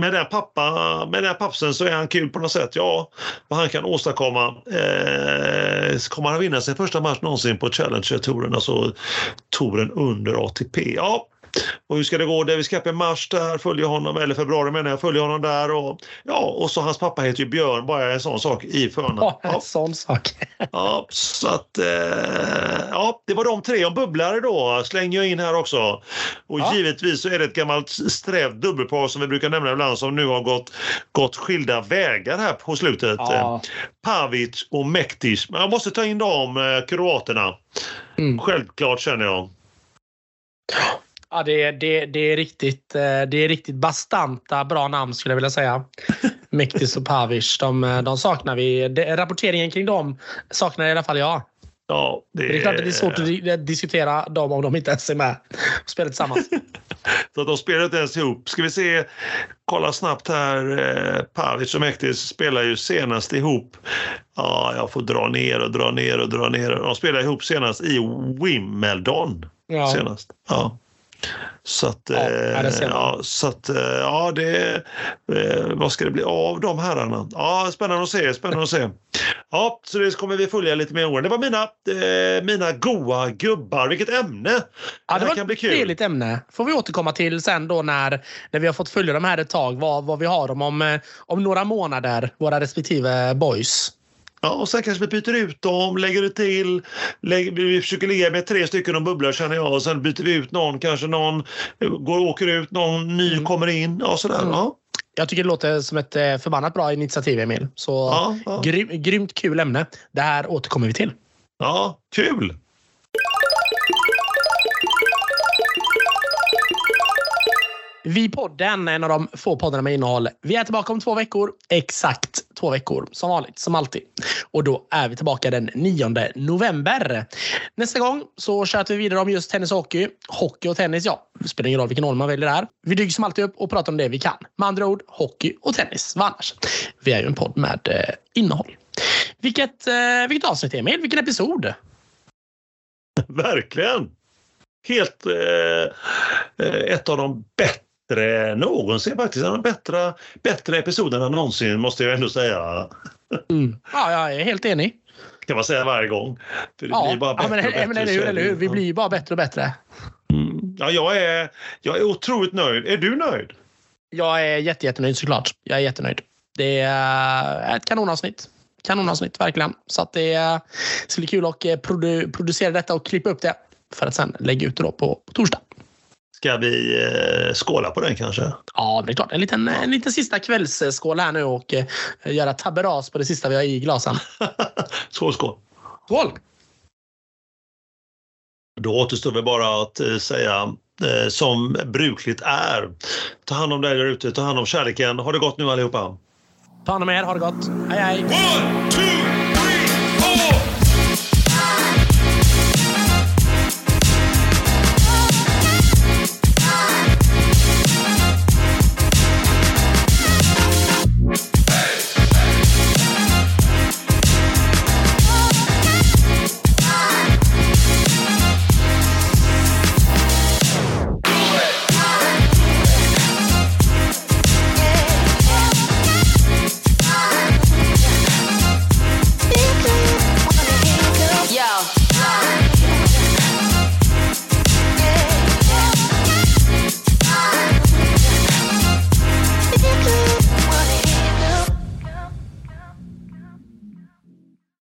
S1: med den, pappa, med den pappsen så är han kul på något sätt. Ja, vad han kan åstadkomma. Eh, kommer han vinna sin första match någonsin på Challenger-touren, alltså touren under ATP? Ja, och hur ska det gå? Davis Cup i mars där, följer honom, eller februari menar jag, följer honom där och ja, och så hans pappa heter ju Björn, bara en sån sak i förnamn.
S2: Ja, en sån sak.
S1: ja, så att eh, ja, det var de tre om bubblare då, slänger jag in här också. Och ja. givetvis så är det ett gammalt strävt dubbelpar som vi brukar nämna ibland som nu har gått, gått skilda vägar här på slutet. Ja. Pavic och Mektis. Men jag måste ta in de eh, kroaterna. Mm. Självklart känner jag.
S2: Ja, det, det, det, är riktigt, eh, det är riktigt bastanta bra namn skulle jag vilja säga. Mektis och Pavic, de, de saknar vi. rapporteringen kring dem saknar i alla fall jag.
S1: Ja, det...
S2: det är klart att det är svårt att diskutera dem om de inte ens är med och spelar tillsammans.
S1: Så de spelar inte ens ihop. Ska vi se, kolla snabbt här. Eh, Pavic och Mektis spelar ju senast ihop. Ja, jag får dra ner och dra ner och dra ner. De spelar ihop senast i Wimbledon. Ja. Senast. Ja. Så att, ja, eh, ja, så att, eh, ja det, eh, vad ska det bli av de herrarna? Ja, spännande att se, spännande att se. Ja, så det kommer vi följa lite mer. Det var mina, eh, mina goa gubbar. Vilket ämne!
S2: Ja, det, det var kan bli kul. trevligt ämne. får vi återkomma till sen då när, när vi har fått följa de här ett tag. Vad, vad vi har dem om, om några månader, våra respektive boys.
S1: Ja, och sen kanske vi byter ut dem, lägger det till. Lägger, vi försöker ligga med tre stycken och bubblor känner jag. Och sen byter vi ut någon, kanske någon går åker ut, någon ny mm. kommer in. Ja, sådär. Mm. Ja.
S2: Jag tycker det låter som ett eh, förbannat bra initiativ, Emil. Så ja, ja. Grym, grymt kul ämne. Det här återkommer vi till.
S1: Ja, kul!
S2: Vi podden, en av de få poddarna med innehåll. Vi är tillbaka om två veckor. Exakt två veckor. Som vanligt, som alltid. Och då är vi tillbaka den 9 november. Nästa gång så tjatar vi vidare om just tennis och hockey. Hockey och tennis, ja. Det spelar ingen roll vilken ordning man väljer där. Vi dyker som alltid upp och pratar om det vi kan. Med andra ord, hockey och tennis. Vad annars? Vi är ju en podd med eh, innehåll. Vilket, eh, vilket avsnitt, Emil? Vilken episod?
S1: Verkligen! Helt eh, eh ett av de bättre bättre någonsin faktiskt. En bättre, bättre episoden än någonsin måste jag ändå säga.
S2: Mm. Ja, jag är helt enig.
S1: Kan man säga varje gång.
S2: För det ja, blir bara bättre ja, men, och bättre. Men, eller hur, eller hur? Vi blir bara bättre och bättre.
S1: Mm. Ja, jag är, jag är otroligt nöjd. Är du nöjd?
S2: Jag är jätte, jättenöjd såklart. Jag är jättenöjd. Det är ett kanonavsnitt. Kanonavsnitt, verkligen. Så att det ska bli kul att eh, produ producera detta och klippa upp det för att sen lägga ut det då på, på torsdag.
S1: Ska vi eh, skåla på den kanske?
S2: Ja, det är klart. En liten, en liten sista kvällsskål här nu och eh, göra tabberas på det sista vi har i glasen.
S1: skål, skål!
S2: Skål!
S1: Då återstår vi bara att eh, säga eh, som brukligt är. Ta hand om dig där ute, ta hand om kärleken. Ha det gott nu allihopa!
S2: Ta hand om er, ha det gott. Hej hej!
S1: One, two.